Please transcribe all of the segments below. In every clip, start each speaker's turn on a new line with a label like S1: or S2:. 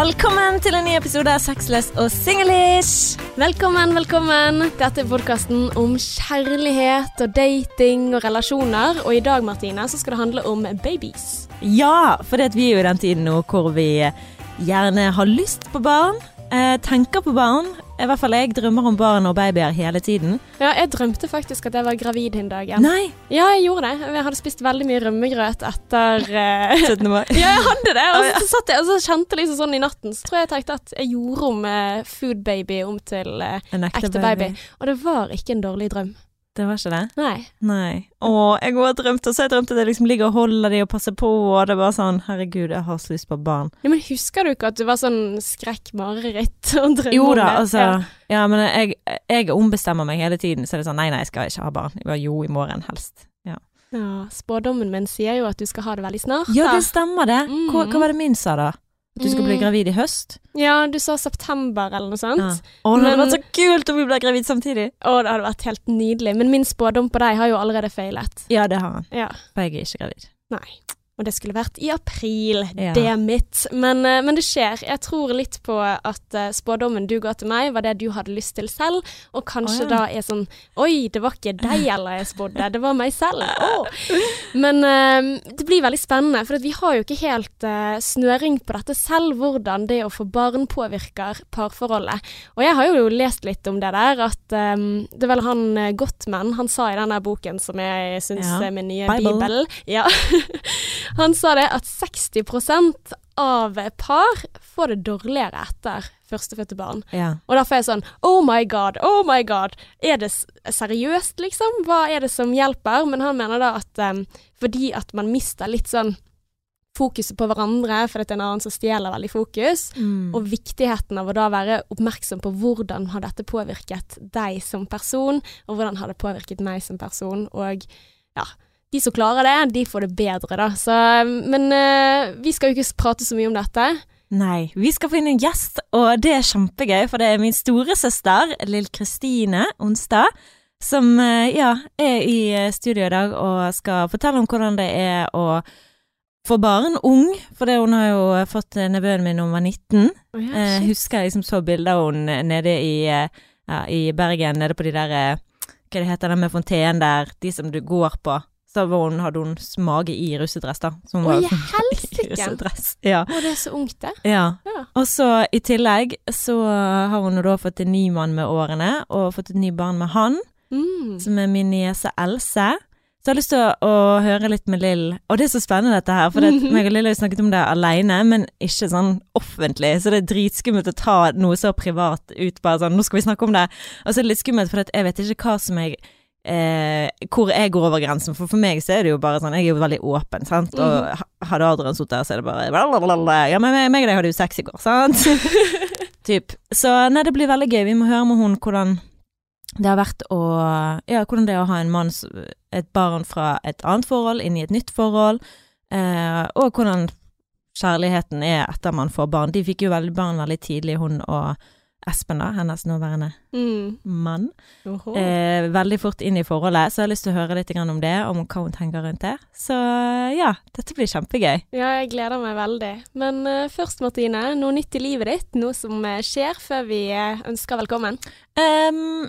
S1: Velkommen til en ny episode av Sexless og singlish.
S2: Velkommen, velkommen. Dette er podkasten om kjærlighet og dating og relasjoner. Og i dag, Martine, så skal det handle om babies.
S1: Ja, for vi er jo i den tiden nå hvor vi gjerne har lyst på barn, eh, tenker på barn. I hvert fall jeg drømmer om barn og babyer hele tiden.
S2: Ja, jeg drømte faktisk at jeg var gravid den dagen.
S1: Nei!
S2: Ja, jeg gjorde det. Jeg hadde spist veldig mye rømmegrøt etter uh...
S1: 17. mai.
S2: ja, jeg hadde det. Og så, satt jeg, og så kjente jeg liksom sånn i natten, så tror jeg jeg tenkte at jeg gjorde om uh, food baby om til uh, ekte, ekte baby. baby. Og det var ikke en dårlig drøm.
S1: Det var ikke det?
S2: Nei.
S1: Nei. Å, jeg har drømt, og så har jeg drømt at jeg liksom ligger og holder de og passer på, og det bare sånn Herregud, jeg har så lyst på barn.
S2: Ja, men husker du ikke at det var sånn skrekkmareritt å drømme
S1: jo, da, Altså, ja. men jeg, jeg, ombestemmer meg hele tiden, så er det sånn Nei, nei, jeg skal ikke ha barn. Jo, i morgen helst. Ja.
S2: ja. Spådommen min sier jo at du skal ha det veldig snart.
S1: Ja, det stemmer det. Hva, hva var det min sa, da? Du skal bli mm. gravid i høst?
S2: Ja, du sa september eller noe sånt. Ja.
S1: Å, det hadde vært så kult om vi ble gravid samtidig!
S2: Å, det hadde vært helt nydelig. Men min spådom på deg har jo allerede feilet.
S1: Ja, det har han.
S2: Ja.
S1: For jeg er ikke gravid.
S2: Nei. Og det skulle vært i april, ja. det mitt. Men, eh, men, det skjer. Jeg tror litt på at uh, spådommen du ga til meg, var det du hadde lyst til selv, og kanskje oh, ja. da er sånn Oi, det var ikke deg eller jeg spådde, det var meg selv. Oh. Men uh, det blir veldig spennende, for vi har jo ikke helt snøring på dette selv, hvordan det å få barn påvirker parforholdet. Og jeg har jo lest litt om det der, at um, det er vel han Gottman, han sa i denne boken som jeg syns ja. er min nye Bible, Bibel ja. Han sa det at 60% av par får det dårligere etter førstefødte barn.
S1: Ja.
S2: Og derfor er jeg sånn Oh my god, oh my god. Er det seriøst, liksom? Hva er det som hjelper? Men han mener da at um, fordi at man mister litt sånn fokuset på hverandre, for det er en annen som stjeler veldig fokus, mm. og viktigheten av å da være oppmerksom på hvordan har dette påvirket deg som person, og hvordan har det påvirket meg som person, og ja de som klarer det, de får det bedre, da. Så, men uh, vi skal jo ikke prate så mye om dette.
S1: Nei, vi skal få inn en gjest, og det er kjempegøy, for det er min storesøster, Lill Kristine Onstad, som uh, ja, er i eh, studio i dag og skal fortelle om hvordan det er å få barn ung, for det, hun har jo fått nevøen min da hun var 19. Oh, ja, uh, husker jeg liksom så bilder av henne nede i, ja, i Bergen, nede på de der Hva det heter det med fontenen der, de som du går på. Så hun, hadde hun mage i russedress, da.
S2: Å, i helsike!
S1: Ja.
S2: Å, det er så ungt, det.
S1: Ja. ja. Og så i tillegg så har hun da fått en ny mann med årene, og fått et ny barn med han, mm. som er min niese Else. Så jeg har lyst til å, å, høre litt med Lill. Og det er så spennende dette her, for det, meg og Lill har jo snakket om det aleine, men ikke sånn offentlig. Så det er dritskummelt å ta noe så privat ut, bare sånn 'nå skal vi snakke om det'. Og så er det litt skummelt, for jeg vet ikke hva som jeg eh, hvor jeg går over grensen. For for meg så er det jo bare sånn Jeg er jo veldig åpen, sant. Og mm. hadde Adrian sittet der, så er det bare blablabla. Ja, men meg og deg hadde jo sex i går, sant? typ. Så nei, det blir veldig gøy. Vi må høre med hun hvordan det har vært å Ja, hvordan det er å ha en mann, et barn fra et annet forhold, inn i et nytt forhold. Eh, og hvordan kjærligheten er etter man får barn. De fikk jo veldig barn veldig tidlig, hun og Espen, da, hennes nåværende mm. mann, eh, veldig fort inn i forholdet, så jeg har lyst til å høre litt om det, om hva hun tenker rundt det. Så ja, dette blir kjempegøy.
S2: Ja, jeg gleder meg veldig. Men uh, først, Martine, noe nytt i livet ditt? Noe som uh, skjer før vi uh, ønsker velkommen?
S1: Um,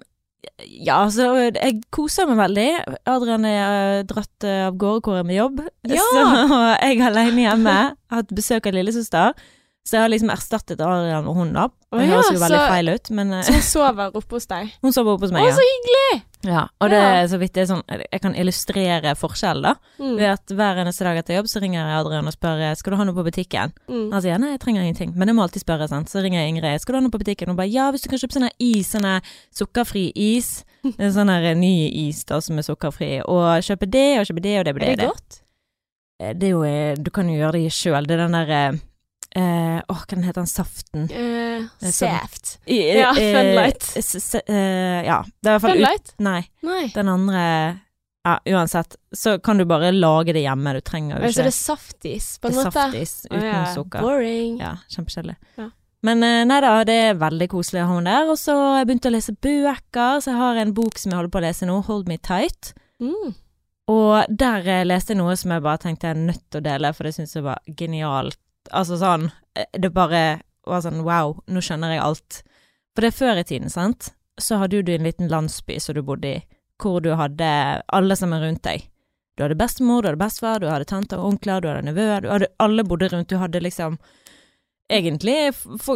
S1: ja, altså, jeg koser meg veldig. Adrian er dratt av gårde hvor jeg er med jobb, ja! så jeg er alene hjemme. Hatt besøk av lillesøster. Så jeg har liksom erstattet Adrian og hun, da. Det ja, høres jo veldig så, feil ut, men
S2: Så hun sover oppe hos deg?
S1: Hun sover oppe hos meg,
S2: ja. Å, så hyggelig!
S1: Ja, og det er så vidt det er sånn Jeg kan illustrere forskjellen, da. Mm. Ved at hver eneste dag etter jobb så ringer jeg Adrian og spør skal du ha noe på butikken. Mm. Han sier nei, jeg trenger ingenting, men jeg må alltid spørre, sant. Så ringer jeg Ingrid skal du ha noe på butikken, og hun bare ja, hvis du kan kjøpe sånn is, sånn sukkerfri is. En sånn ny is da som er sukkerfri, og kjøpe det og kjøpe det og det blir det.
S2: Er det godt?
S1: Eh, det er jo eh, Du kan jo gjøre det sjøl. Det er den derre Eh, åh, hva heter den saften?
S2: Uh, Saft. ja, Funlight.
S1: Uh, ja, det er
S2: Funlight?
S1: Nei. nei. Den andre Ja, uansett, så kan du bare lage det hjemme. Du trenger jo ikke
S2: Så det er saftis, på en måte?
S1: Saftis uten oh, ja. sukker.
S2: Boring.
S1: Ja, kjempekjedelig. Ja. Men nei da, det er veldig koselig å ha henne der. Og så jeg begynt å lese bøker, så jeg har en bok som jeg holder på å lese nå, Hold Me Tight. Mm. Og der leste jeg noe som jeg bare tenkte jeg er nødt til å dele, for det syns jeg var genialt Altså sånn eh, Det bare var sånn wow, nå skjønner jeg alt. For det er før i tiden, sant, så hadde jo du en liten landsby som du bodde i, hvor du hadde alle som er rundt deg. Du hadde bestemor, du hadde bestefar, du hadde tanter og onkler, du hadde nevøer, du hadde alle bodde rundt, du hadde liksom Egentlig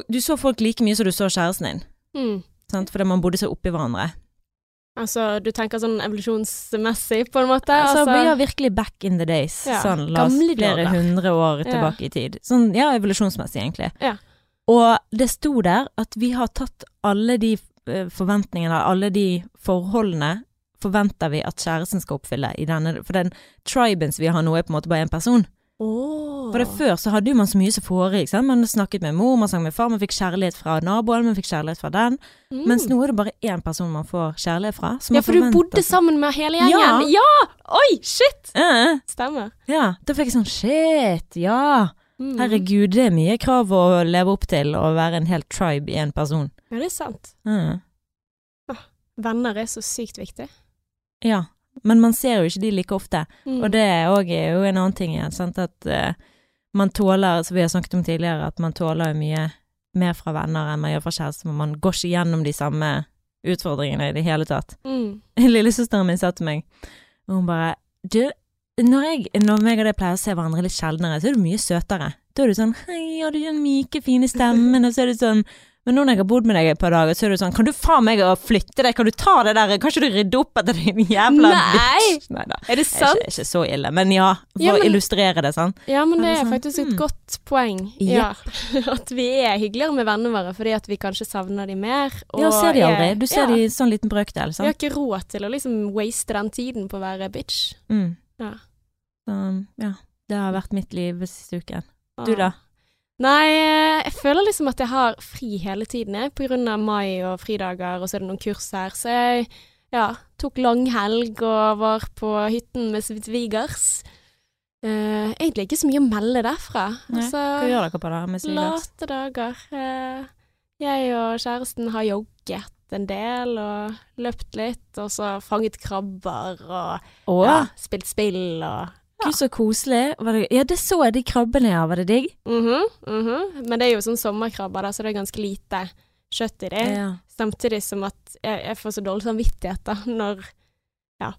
S1: Du så folk like mye som du så kjæresten din,
S2: Mm.
S1: sant, fordi man bodde så oppi hverandre.
S2: Altså, du tenker sånn evolusjonsmessig, på en måte?
S1: Altså,
S2: Altså,
S1: har virkelig back in the days.
S2: Ja,
S1: Sånn, la oss flere hundre år
S2: Ja.
S1: tilbake i tid. Sånn, ja, evolusjonsmessig, egentlig.
S2: Ja.
S1: Og det sto der at vi har tatt alle de eh, forventningene, alle de forholdene, forventer vi at kjæresten skal oppfylle i denne For den triben som vi har nå, er på en måte bare én person.
S2: Åh.
S1: For det Før så hadde jo man så mye som foregikk. Man snakket med mor, man sang med far, man fikk kjærlighet fra naboen, man fikk kjærlighet fra den.
S2: Mm.
S1: Mens nå er det bare én person man får kjærlighet fra.
S2: Ja, for du bodde sammen med hele gjengen?
S1: Ja.
S2: ja! Oi, shit!
S1: Uh.
S2: Stemmer.
S1: ja. Da fikk jeg sånn shit, ja.
S2: Mm.
S1: Herregud, det er mye krav å leve opp til å være en hel tribe i en person.
S2: Ja, det er sant.
S1: Uh.
S2: Venner er så sykt viktig.
S1: ja. Men man ser jo ikke de like ofte.
S2: Mm.
S1: Og det er jo en annen ting igjen, sant, at uh, man tåler, som vi har snakket om tidligere, at man tåler jo mye mer fra venner enn man gjør fra kjæreste, men man går ikke gjennom de samme utfordringene i det hele tatt.
S2: Mm.
S1: Lillesøsteren min sa til meg, og hun bare Du, når jeg, når meg og deg pleier å se hverandre litt sjeldnere, så er du mye søtere. Da er du sånn Hei, har du den myke, fine stemmen? Og så er du sånn men nå når jeg har bodd med deg et par dager, så er du sånn Kan du faen meg å flytte deg? Kan du ta det der? Kan ikke du rydde opp etter din jævla
S2: Nei!
S1: bitch? Nei da.
S2: Er det
S1: Det er
S2: sant?
S1: ikke, ikke så ille, men ja, for
S2: Ja,
S1: å illustrere det, sånn.
S2: Ja, men det
S1: Er det
S2: er
S1: sant?
S2: faktisk et
S1: Mm.
S2: godt poeng. Ja. At vi er hyggeligere med vennene våre fordi at vi kanskje savner de mer. Og
S1: Ja, ser de aldri. Du ser
S2: ja.
S1: de i sånn liten brøkdel,
S2: Vi har ikke råd til å liksom waste den tiden på å være bitch.
S1: Mm.
S2: Ja.
S1: Um, ja. Det har vært mitt liv siste uken. Du da?
S2: Nei, eh, jeg føler liksom at jeg har fri hele tiden, jeg, av mai og fridager, og så er det noen kurs her. Så jeg ja, tok langhelg og var på hytten med svigers. Uh, egentlig ikke så mye å melde derfra.
S1: Nei,
S2: Altså,
S1: Hva gjør dere på det med svigers?
S2: late dager. Uh, jeg og kjæresten har jogget en del og løpt litt, og så fanget krabber og ja, spilt spill og
S1: gud så koselig. Var det, ja, det så jeg de krabbene, ja. Var det digg?
S2: Mhm, -hmm. Men det er jo sånn sommerkrabber, da, så det er ganske lite kjøtt i det.
S1: Ja.
S2: Samtidig som at jeg, jeg får så dårlig samvittighet da, når Ja.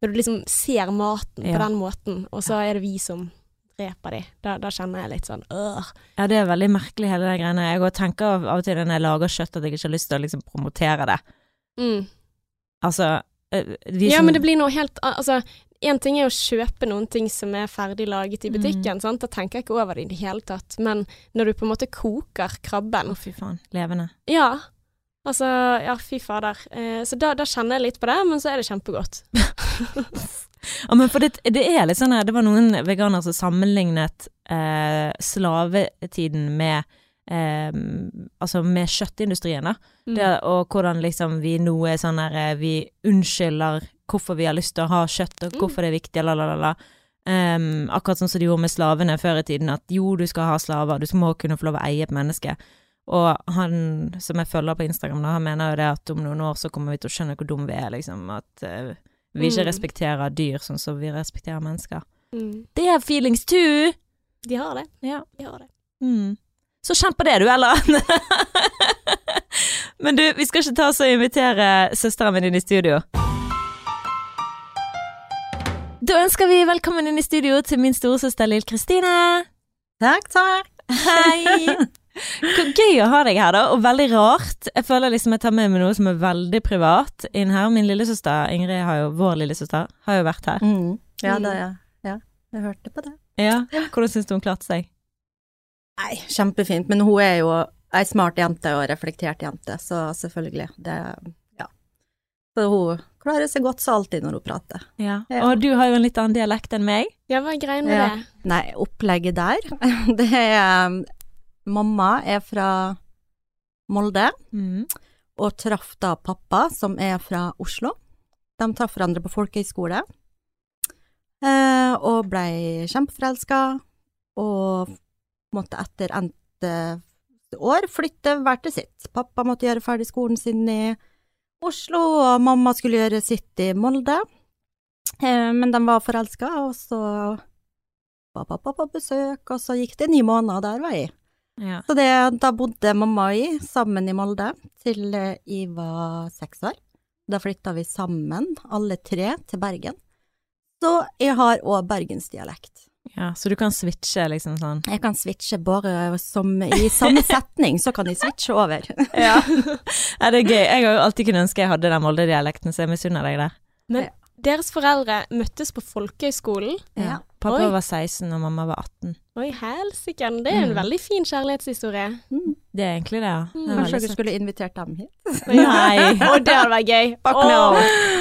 S2: Når du liksom ser maten på den måten, og så er det vi som dreper de. Da, da kjenner jeg litt sånn øh.
S1: ja, det er veldig merkelig hele de greiene. Jeg går og tenker av, og til når jeg lager kjøtt at jeg ikke har lyst til å liksom promotere det.
S2: Mm.
S1: Altså vi som...
S2: Ja,
S1: som-
S2: men det blir noe helt Altså, én ting er å kjøpe noen ting som er ferdig laget i
S1: Mm.
S2: butikken, sant. Da tenker jeg ikke over det i det hele tatt. Men når du på en måte koker krabben
S1: Å, fy faen. Levende.
S2: Ja. Altså, ja, fy fader. Eh, så da, da kjenner jeg litt på det, men så er det kjempegodt.
S1: Ja, men for det, det er litt sånn her Det var noen veganere som sammenlignet eh, slavetiden med eh, Altså med kjøttindustrien, da.
S2: Mm.
S1: Det, og hvordan liksom vi nå er sånn her eh, Vi unnskylder hvorfor vi har lyst til å ha kjøtt, og
S2: Mm.
S1: hvorfor det er viktig, la, la, la. Em, akkurat sånn som de gjorde med slavene før i tiden, at jo, du skal ha slaver, du må kunne få lov å eie et menneske. Og han som jeg følger på Instagram, da, han mener jo det at om noen år så kommer vi til å skjønne hvor dumme vi er, liksom. At uh, vi ikke
S2: Mm.
S1: respekterer dyr sånn som vi respekterer mennesker.
S2: Mm.
S1: Det er feelings too!
S2: De har det.
S1: Ja.
S2: De har det.
S1: Mm. Så kjenn på det, du, eller? Men du, vi skal ikke ta oss og invitere søsteren min inn i studio. Da ønsker vi velkommen inn i studio til min storesøster Lill Kristine.
S3: Takk, takk.
S1: Hei! Hvor gøy å ha deg her, da, og veldig rart. Jeg føler liksom jeg tar med meg noe som er veldig privat inn her. Min lillesøster Ingrid, har jo, vår lillesøster, har jo vært her.
S3: Mm. Ja,
S2: Mm.
S3: da, ja. ja, jeg hørte på det.
S1: Ja, Hvordan syns du hun klarte seg?
S3: Nei, kjempefint, men hun er jo ei smart jente og reflektert jente, så selvfølgelig, det, ja. Så hun klarer seg godt så alltid når hun prater.
S1: Ja.
S3: Ja.
S1: Og du har jo en litt annen dialekt enn meg.
S2: Ja, hva er greia med
S3: Ja.
S2: det?
S3: Nei, opplegget der, det er um, Mamma er fra Molde,
S1: Mm.
S3: og traff da pappa, som er fra Oslo. De traff hverandre på folkehøyskole, eh, og blei kjempeforelska, og måtte etter endte år flytte hver til sitt. Pappa måtte gjøre ferdig skolen sin i Oslo, og mamma skulle gjøre sitt i Molde. Eh, men de var forelska, og så var pappa på besøk, og så gikk det ni måneder, der var jeg.
S1: Ja.
S3: Så det, da bodde mamma og jeg sammen i Molde til eh, jeg var seks år. Da flytta vi sammen, alle tre, til Bergen. Så jeg har òg bergensdialekt.
S1: Ja. Så du kan switche liksom sånn?
S3: Jeg kan switche bare som i samme setning, så kan de switche over.
S1: Ja. ja, det er gøy. Jeg har jo alltid kunnet ønske jeg hadde den Molde-dialekten, så jeg misunner deg det.
S2: Men deres foreldre møttes på folkehøyskolen.
S3: Ja.
S1: Pappa
S2: Oi.
S1: var 16 og mamma var 18.
S2: Oi, helsike. Det er en
S1: Mm.
S2: veldig fin kjærlighetshistorie.
S3: Mm.
S1: Det er egentlig det, ja. Det er
S3: Kanskje dere skulle invitert dem hit?
S1: Nei.
S2: Å, det hadde vært gøy.
S3: No.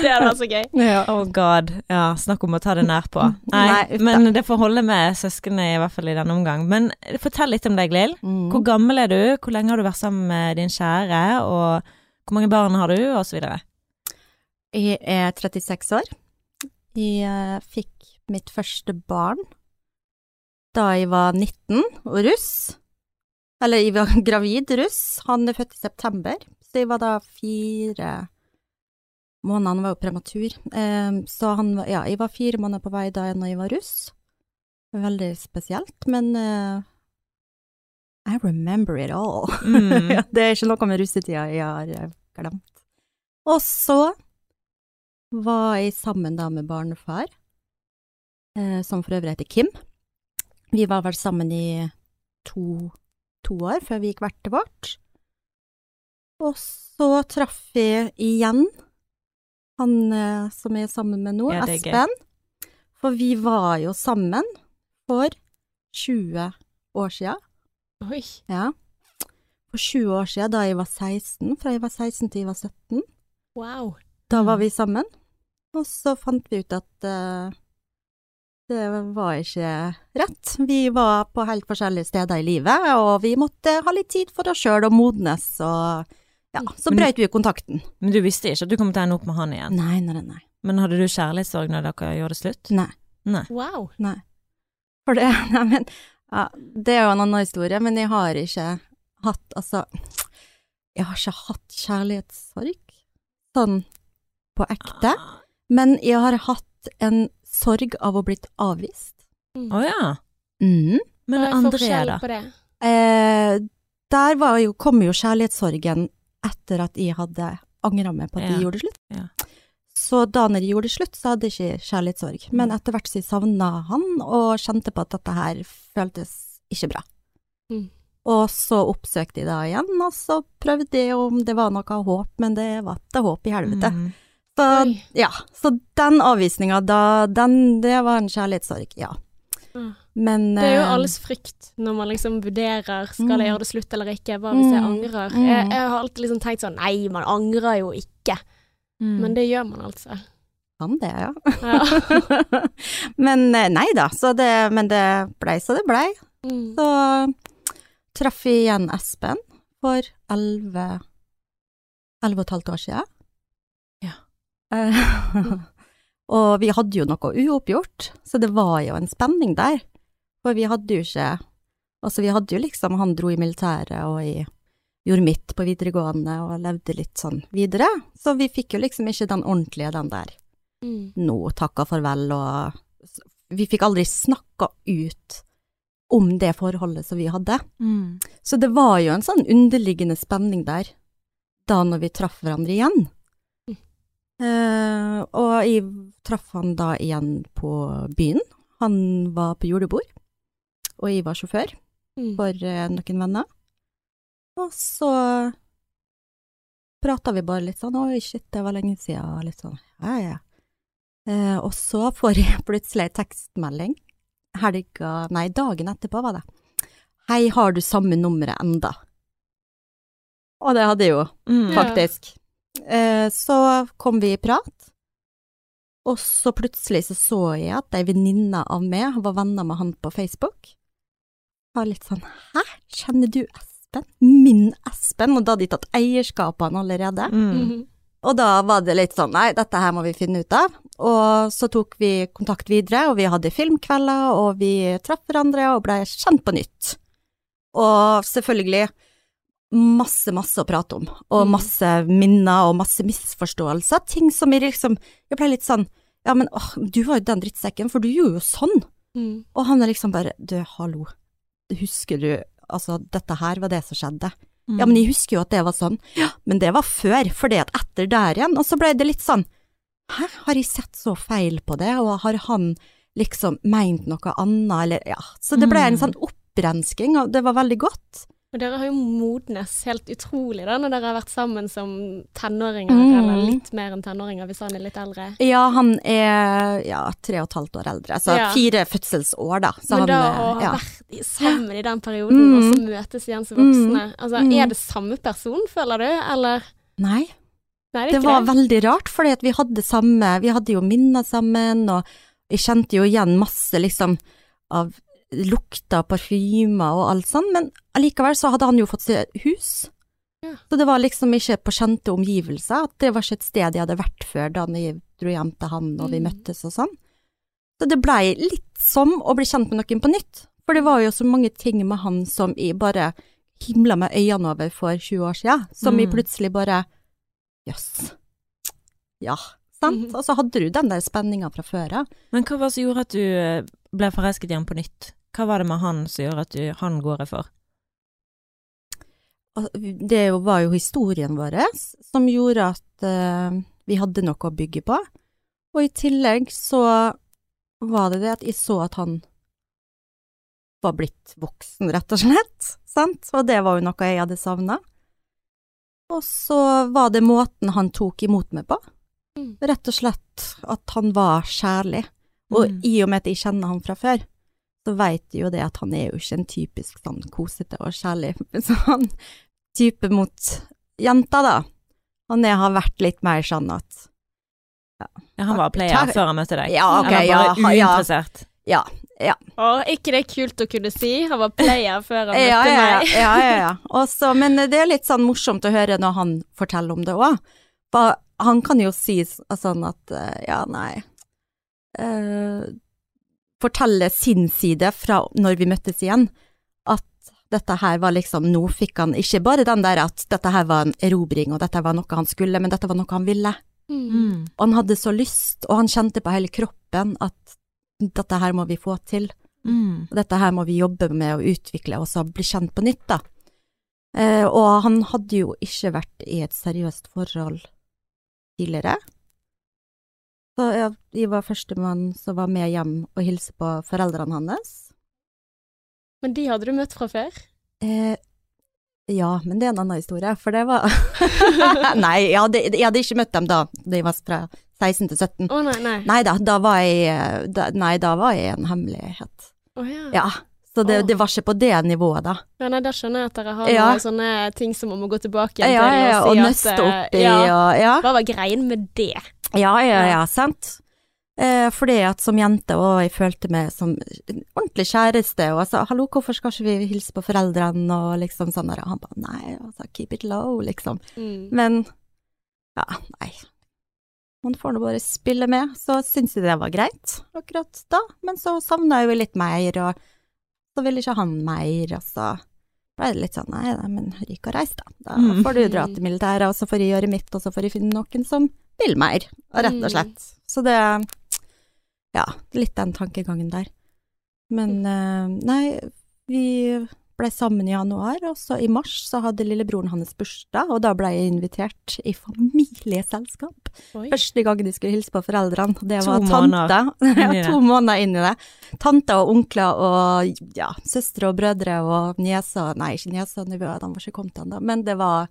S2: Det hadde vært så gøy.
S1: Oh god. Ja, snakk om å ta det nær på. Nei,
S3: Nei,
S1: men det får holde med søsknene i hvert fall i denne omgang. Men fortell litt om deg, Lill.
S3: Mm.
S1: Hvor gammel er du? Hvor lenge har du vært sammen med din kjære? Og hvor mange barn har du? Og så videre.
S3: Jeg er 36 år. Jeg eh, fikk mitt første barn da jeg var 19 og russ. Eller jeg var gravid russ. Han er født i september, så jeg var da fire måneder, han var jo prematur. Eh, så han, var- ja, jeg var fire måneder på vei da jeg var russ. Veldig spesielt, men eh, I remember it all.
S1: Mm.
S3: Det er ikke noe med russetida jeg har eh, glemt. Og så var jeg sammen da med barnefar, som for øvrig heter Kim. Vi var vel sammen i to, to år før vi gikk hvert til vårt. Og så traff vi igjen han eh, som jeg er sammen med nå,
S1: Ja.
S3: Espen. For vi var jo sammen for 20 år siden.
S2: Oi.
S3: Ja. For 20 år siden, da jeg var 16, fra jeg var 16 til jeg var 17,
S2: Wow.
S3: da var vi sammen. Og så fant vi ut at eh, det var ikke rett. Vi var på helt forskjellige steder i livet, og vi måtte ha litt tid for oss sjøl og modnes, og ja, så
S1: Men-
S3: brøt vi kontakten.
S1: Men du visste ikke at du kom til å ende opp med han igjen?
S3: Nei, nei, nei.
S1: Men hadde du kjærlighetssorg når dere gjorde det slutt?
S3: Nei.
S1: Nei.
S2: Wow.
S3: nei. For det, nei, men, ja, det er jo en annen historie, men jeg har ikke hatt, altså, jeg har ikke hatt kjærlighetssorg, sånn på ekte. Men jeg har hatt en sorg av å blitt avvist.
S2: Mm.
S1: oh, ja.
S3: Mm.
S1: Men
S2: Hva er
S1: Andrea,
S2: forskjellen
S1: da?
S2: på det?
S3: Eh, der var jo, kom jo kjærlighetssorgen etter at jeg hadde angra meg på at
S1: Ja.
S3: jeg gjorde slutt.
S1: Ja.
S3: Så da når jeg gjorde slutt, så hadde jeg ikke kjærlighetssorg. Men etter hvert så jeg savna han, og kjente på at dette her føltes ikke bra.
S2: Mm.
S3: Og så oppsøkte jeg da igjen, og så prøvde jeg om det var noe håp, men det var ikke håp i helvete.
S1: Mm.
S3: Så, ja, så den avvisninga, det var en kjærlighetssorg, ja.
S2: Mm.
S3: Men
S2: Det er jo
S3: eh,
S2: alles frykt når man liksom vurderer skal jeg
S3: Mm.
S2: gjøre det slutt eller ikke. Hva hvis jeg
S3: Mm.
S2: angrer? Jeg, jeg har alltid liksom tenkt sånn nei, man angrer jo ikke. Men det gjør man altså.
S3: Kan det, ja.
S2: Ja.
S3: men eh, nei da, så det, men det blei så det blei.
S2: Mm.
S3: Så traff vi igjen Espen for elleve elleve og et halvt år siden. Eh, og vi hadde jo noe uoppgjort, så det var jo en spenning der. For vi hadde jo ikke Altså, vi hadde jo liksom Han dro i militæret, og jeg gjorde mitt på videregående og levde litt sånn videre. Så vi fikk jo liksom ikke den ordentlige, den der
S2: Mm.
S3: nå takka farvel, og vi fikk aldri snakka ut om det forholdet som vi hadde.
S1: Mm.
S3: Så det var jo en sånn underliggende spenning der, da når vi traff hverandre igjen. Eh, og jeg traff han da igjen på byen. Han var på julebord, og jeg var sjåfør
S2: Mm.
S3: for uh, noen venner. Og så prata vi bare litt sånn, oi shit, det var lenge siden, litt sånn, ja ja. Uh, og så får jeg plutselig tekstmelding, helga, nei, dagen etterpå var det. Hei, har du samme nummeret enda? Og det hadde jeg jo,
S1: Mm.
S2: Ja.
S3: Eh, så kom vi i prat, og så plutselig så så jeg at ei venninne av meg var venner med han på Facebook. Var litt sånn, hæ, kjenner du Espen? Min Espen? Og da hadde de tatt eierskap av han allerede.
S1: Mm.
S3: Og da var det litt sånn, nei, dette her må vi finne ut av. Og så tok vi kontakt videre, og vi hadde filmkvelder, og vi traff hverandre og ble kjent på nytt. Og selvfølgelig masse, masse å prate om, og
S2: Mm.
S3: masse minner og masse misforståelser. Ting som jeg liksom Jeg ble litt sånn, ja, men åh, du var jo den drittsekken, for du gjorde jo sånn.
S2: Mm.
S3: Og han er liksom bare, du, hallo, husker du altså dette her var det som skjedde.
S1: Mm.
S3: Ja, men jeg husker jo at det var sånn. Ja, men det var før, for det at etter der igjen, og så ble det litt sånn, hæ, har jeg sett så feil på det, og har han liksom meint noe annet, eller ja, så det ble en
S1: Mm.
S3: sånn opprensking, og det var veldig godt.
S2: Og dere har jo modnes helt utrolig da, når dere har vært sammen som tenåringer,
S3: Mm.
S2: eller litt mer enn tenåringer hvis han er litt eldre.
S3: Ja, han er ja, tre og et halvt år eldre, så
S2: Ja.
S3: fire fødselsår da. Så
S2: Men
S3: han,
S2: da
S3: eh,
S2: å ha
S3: ja.
S2: vært sammen i den perioden,
S3: Mm.
S2: og så møtes igjen som voksne, altså
S3: Mm.
S2: er det samme person, føler du, eller?
S3: Nei,
S2: Nei, det
S3: det var
S2: det.
S3: veldig rart, at vi hadde samme, vi hadde jo minner sammen, og jeg kjente jo igjen masse liksom av lukter, parfymer og alt sånn, men allikevel så hadde han jo fått seg hus.
S2: Ja.
S3: Så det var liksom ikke på kjente omgivelser, at det var ikke et sted jeg hadde vært før da jeg dro hjem til han og vi
S2: Mm.
S3: møttes og sånn. Så det blei litt som å bli kjent med noen på nytt, for det var jo så mange ting med han som jeg bare himla med øynene over for 20 år siden, som jeg
S1: Mm.
S3: plutselig bare Jøss. Ja, sant?
S2: Mhm.
S3: Og så hadde du den der spenninga fra før av.
S1: Men hva var det som gjorde at du eh, ble forelsket i han på nytt? Hva var det med han som gjorde at du, han går jeg for?
S3: Det var jo historien vår som gjorde at uh, vi hadde noe å bygge på. Og i tillegg så var det det at jeg så at han var blitt voksen, rett og slett. Sant? Og det var jo noe jeg hadde savna. Og så var det måten han tok imot meg på.
S2: Mm.
S3: Rett og slett at han var kjærlig. Og
S1: Mm.
S3: i og med at jeg kjenner han fra før, så veit jeg jo det at han er jo ikke en typisk sånn kosete og kjærlig sånn type mot jenter, da. Han er, har vært litt mer sånn at
S1: Ja, han var player
S3: Ta-
S1: før han møtte deg?
S3: Ja, ok,
S1: Eller bare
S3: ja, ja.
S1: uinteressert?
S3: Ja, ja.
S2: Å, ikke det er kult å kunne si, han var player før han møtte
S3: Ja, ja,
S2: meg.
S3: ja, ja, ja. Også, men det er litt sånn morsomt å høre når han forteller om det òg. Han kan jo si sånn at eh, ja, nei Fortelle sin side fra når vi møttes igjen, at dette her var liksom Nå fikk han ikke bare den der at dette her var en erobring, og dette var noe han skulle, men dette var noe han ville.
S2: Mm.
S1: Mm.
S3: Og han hadde så lyst, og han kjente på hele kroppen at dette her må vi få til.
S1: Mm.
S3: Og dette her må vi jobbe med å utvikle, og så bli kjent på nytt, da. Eh, og han hadde jo ikke vært i et seriøst forhold tidligere. Så jeg, jeg var førstemann som var med hjem og hilste på foreldrene hans.
S2: Men de hadde du møtt fra før?
S3: Eh, ja, men det er en annen historie, for det var Nei, jeg hadde, jeg hadde ikke møtt dem da, da jeg var fra 16 til 17.
S2: Å nei, nei.
S3: Nei da, da var jeg da, Nei, da var jeg en hemmelighet.
S2: Oh, ja.
S3: Ja, så det,
S2: oh.
S3: det var ikke på det nivået, da.
S2: Ja, nei, da skjønner jeg at dere har
S3: Ja.
S2: noen sånne ting som om å gå tilbake igjen
S3: ja,
S2: til
S3: ja, og
S2: og si
S3: nøste
S2: at
S3: opp
S2: eh,
S3: i
S2: ja,
S3: og Ja,
S2: Hva var greien med det?
S3: Ja, ja,
S2: Ja.
S3: sant. Eh, fordi at som jente, og jeg følte meg som en ordentlig kjæreste, og altså, hallo, hvorfor skal ikke vi hilse på foreldrene, og liksom sånn der, og han bare nei, altså, keep it low, liksom.
S2: Mm.
S3: Men ja, nei. Man får nå bare spille med, så syns jeg det var greit akkurat da, men så savna jeg jo litt mer, og så ville ikke han mer, og så ble det litt sånn nei, da, men ryk og reis, da. Da
S1: Mm.
S3: får du dra til militæret, og så får jeg gjøre mitt, og så får jeg finne noen som vil mer, rett og
S2: Mm.
S3: slett. Så det ja, litt den tankegangen der. Men eh, nei, vi ble sammen i januar, og så i mars så hadde lillebroren hans bursdag, og da ble jeg invitert i familieselskap.
S2: Oi.
S3: Første gang de skulle hilse på foreldrene, det var
S1: to
S3: tante.
S1: Måneder.
S3: To måneder inn i det. Tante og onkler og ja, søstre og brødre og nieser, nei ikke nieser og nevøer, de var ikke kommet ennå, men det var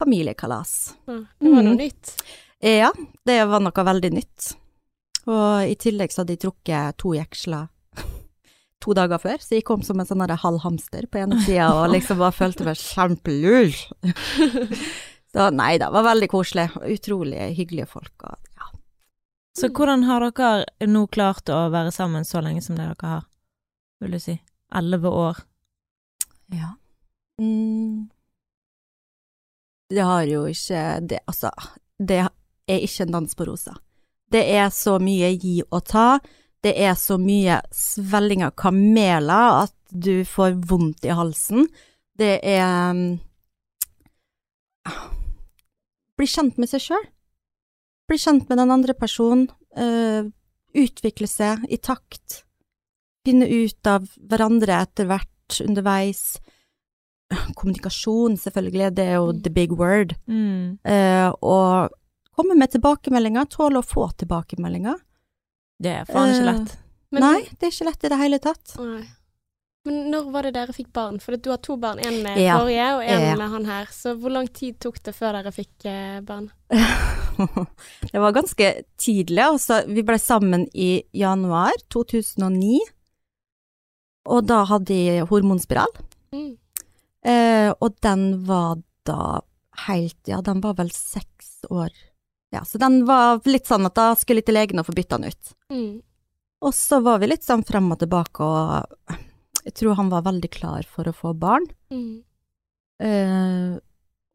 S3: familiekalas.
S2: Ja, det var noe
S3: Mm.
S2: nytt.
S3: Ja, det var noe veldig nytt. Og i tillegg så hadde de trukket to jeksler to dager før, så jeg kom som en sånn halv hamster på ene sida og liksom bare følte meg kjempelur. Så nei da, det var veldig koselig. Utrolig hyggelige folk. Og, ja.
S1: Så hvordan har dere nå klart å være sammen så lenge som det dere har, vil du si? Elleve år.
S3: ja. Mm. Det har jo ikke det, Altså, det er ikke en dans på rosa. Det er så mye gi og ta. Det er så mye svelling av kameler at du får vondt i halsen. Det er mm, Bli kjent med seg sjøl. Bli kjent med den andre personen. eh, utvikle seg i takt. Finne ut av hverandre etter hvert, underveis. Kommunikasjon, selvfølgelig, det er jo the big word.
S1: Mm.
S3: Eh, og komme med tilbakemeldinger, tåle å få tilbakemeldinger.
S1: Det er faen ikke
S3: Eh,
S1: lett.
S2: Men,
S3: Nei, det er ikke lett i det hele tatt.
S2: Nei. Men når var det dere fikk barn? For du har to barn, en med
S3: Ja.
S2: forrige og en
S3: Ja.
S2: med han her. Så hvor lang tid tok det før dere fikk eh, barn?
S3: det var ganske tidlig, altså. Vi ble sammen i januar 2009, og da hadde jeg hormonspiral.
S2: Mm.
S3: Eh, og den var da helt Ja, den var vel seks år. Ja, så den var litt sånn at da skulle jeg til legen og få bytta den ut.
S2: Mm.
S3: Og så var vi litt sånn frem og tilbake, og jeg tror han var veldig klar for å få barn.
S2: Mm.
S3: Uh,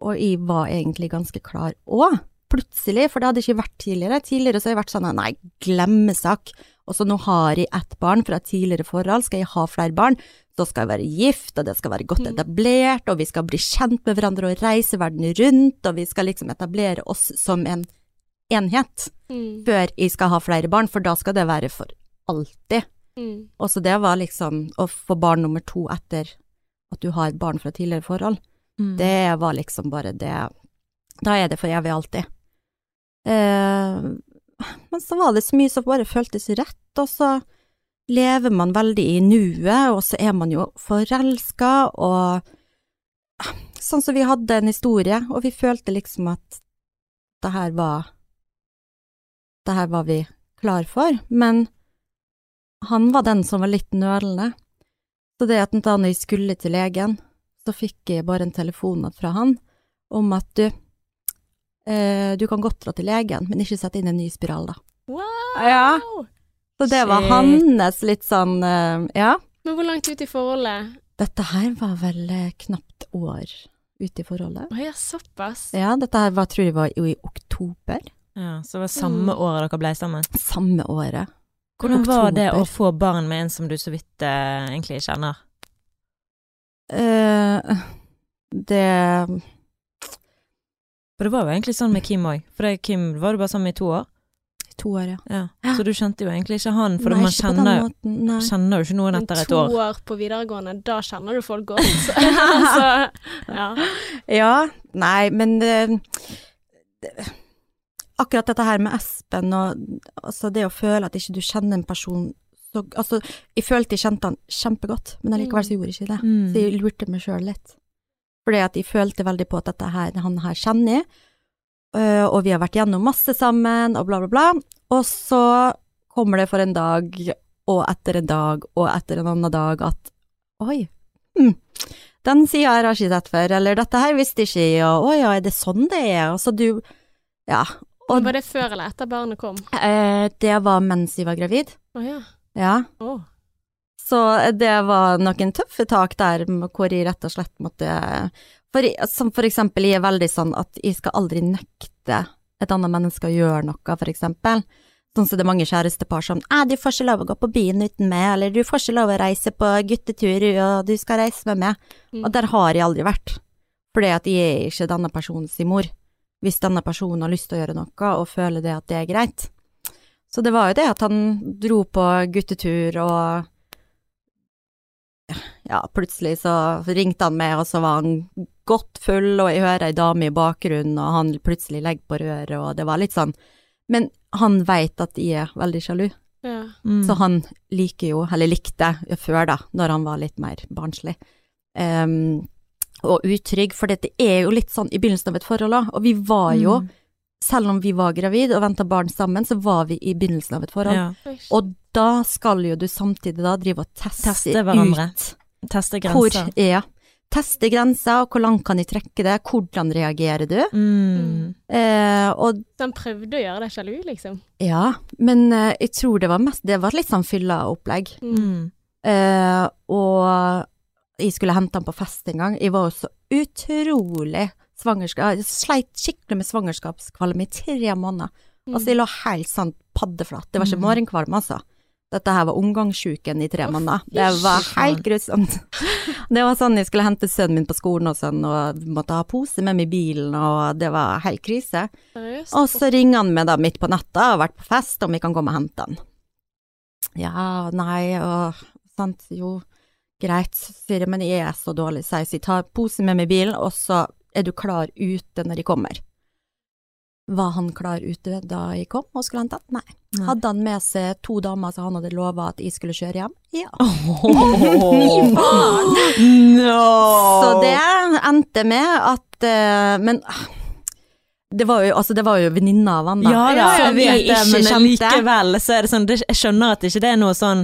S3: og jeg var egentlig ganske klar òg, plutselig, for det hadde ikke vært tidligere. Tidligere så har jeg vært sånn nei, glemmesak. Og så nå har jeg ett barn fra tidligere forhold, skal jeg ha flere barn, så skal jeg være gift, og det skal være godt
S2: Mm.
S3: etablert, og vi skal bli kjent med hverandre og reise verden rundt, og vi skal liksom etablere oss som en enhet
S2: Mm.
S3: før jeg skal ha flere barn, for da skal det være for alltid.
S2: Mm.
S3: Og så det var liksom å få barn nummer to etter at du har barn fra tidligere forhold.
S1: Mm.
S3: Det var liksom bare det Da er det for evig alltid. Eh, men så var det så mye som bare føltes rett, og så lever man veldig i nuet, og så er man jo forelska, og sånn som vi hadde en historie, og vi følte liksom at det her var Det her var vi klar for, men han var den som var litt nølende. Så det at da jeg skulle til legen, så fikk jeg bare en telefon fra han om at du, eh, du kan godt dra til legen, men ikke sette inn en ny spiral, da.
S2: Wow!
S3: Ja. Så det var
S1: Shit.
S3: hans litt sånn, eh, ja.
S2: Men hvor langt ut i forholdet?
S3: Dette her var vel eh, knapt år ute i forholdet.
S2: Å ja, såpass.
S3: Ja, dette her var, tror jeg var jo i oktober,
S1: Ja, så det var samme
S2: Mm.
S1: året dere ble sammen.
S3: samme året.
S1: Hvordan var det å få barn med en som du så vidt eh, egentlig kjenner?
S3: Eh, det
S1: For det var jo egentlig sånn med Kim òg. For det, Kim var du bare sammen i to år.
S3: To år, ja.
S1: Ja. Så du kjente jo egentlig ikke han, for
S3: Nei,
S1: man
S3: ikke
S1: kjenner,
S3: måten,
S1: kjenner jo ikke noen etter et år.
S2: to
S1: år.
S2: på videregående, da kjenner du folk godt. så, ja.
S3: Ja, nei, men eh, det, akkurat dette her med Espen og altså det å føle at ikke du kjenner en person så Altså, jeg følte jeg kjente han kjempegodt, men allikevel så gjorde jeg ikke det.
S1: Mm.
S3: Så jeg lurte meg sjøl litt. Fordi at jeg følte veldig på at dette her, han her kjenner jeg, øh, og vi har vært gjennom masse sammen, og bla, bla, bla. Og så kommer det for en dag, og etter en dag, og etter en annen dag at oi, hm, den sida her har jeg ikke sett før, eller dette her visste jeg ikke, og å ja, er det sånn det er? Altså du, ja. Og
S2: Var det før eller etter barnet kom?
S3: eh, det var mens jeg var gravid,
S2: Å ja.
S3: ja.
S2: Oh.
S3: Så det var noen tøffe tak der hvor jeg rett og slett måtte for, Som for eksempel, jeg er veldig sånn at jeg skal aldri nekte et annet menneske å gjøre noe, for eksempel. Sånn som det er mange kjærestepar som «Æ, du får ikke lov å gå på byen uten meg, eller du får ikke lov å reise på guttetur, og du skal reise med meg.
S2: Mm.
S3: Og der har jeg aldri vært, fordi at jeg er ikke denne personens mor. Hvis denne personen har lyst til å gjøre noe, og føler det at det er greit. Så det var jo det at han dro på guttetur, og ja, plutselig så ringte han meg, og så var han godt full, og jeg hører ei dame i bakgrunnen, og han plutselig legger på røret, og det var litt sånn Men han veit at jeg er veldig sjalu,
S2: Ja.
S1: Mm.
S3: så han liker jo, eller likte før da, når han var litt mer barnslig. Ehm, og utrygg, for dette er jo litt sånn i begynnelsen av et forhold òg, og vi var jo,
S1: Mm.
S3: selv om vi var gravid og venta barn sammen, så var vi i begynnelsen av et forhold.
S1: Ja.
S3: Og da skal jo du samtidig da drive og teste,
S1: Teste hverandre.
S3: ut
S1: Teste
S3: hvor,
S1: grenser.
S3: ja, teste grenser, og hvor langt kan de trekke det, hvordan reagerer du?
S1: Mm.
S3: Eh, og
S2: Den prøvde å gjøre deg sjalu, liksom?
S3: ja, men eh, jeg tror det var mest, det var litt sånn fylla opplegg.
S1: Mm.
S3: Eh, og jeg skulle hente han på fest en gang. Jeg var jo så utrolig svangerskap... Jeg sleit skikkelig med svangerskapskvalme i tre måneder.
S2: Mm.
S3: Altså, jeg lå helt sånn paddeflat. Det var ikke
S1: Mm.
S3: morgenkvalme, altså. Dette her var omgangssjuken i tre måneder. Det var helt grusomt. Det var sånn jeg skulle hente sønnen min på skolen og sånn, og måtte ha pose med meg i bilen, og det var helt krise.
S2: Seriøst?
S3: Og så ringer han meg da midt på natta, har vært på fest, om vi kan komme og hente han. Ja, nei, og sant, jo, greit, sier jeg, men jeg er så dårlig, så jeg sier ta posen med meg i bilen, og så er du klar ute når jeg kommer. Var han klar ute da jeg kom og skulle hente han? Nei.
S1: Nei.
S3: Hadde han med seg to damer som han hadde lova at jeg skulle kjøre hjem? Ja.
S1: No!
S3: Så det endte med at uh, Men ah, det var jo, altså, det var jo venninna av han, da.
S1: Ja da, jeg det,
S3: ikke kjente.
S1: likevel så er det sånn det, Jeg skjønner at ikke det er noe sånn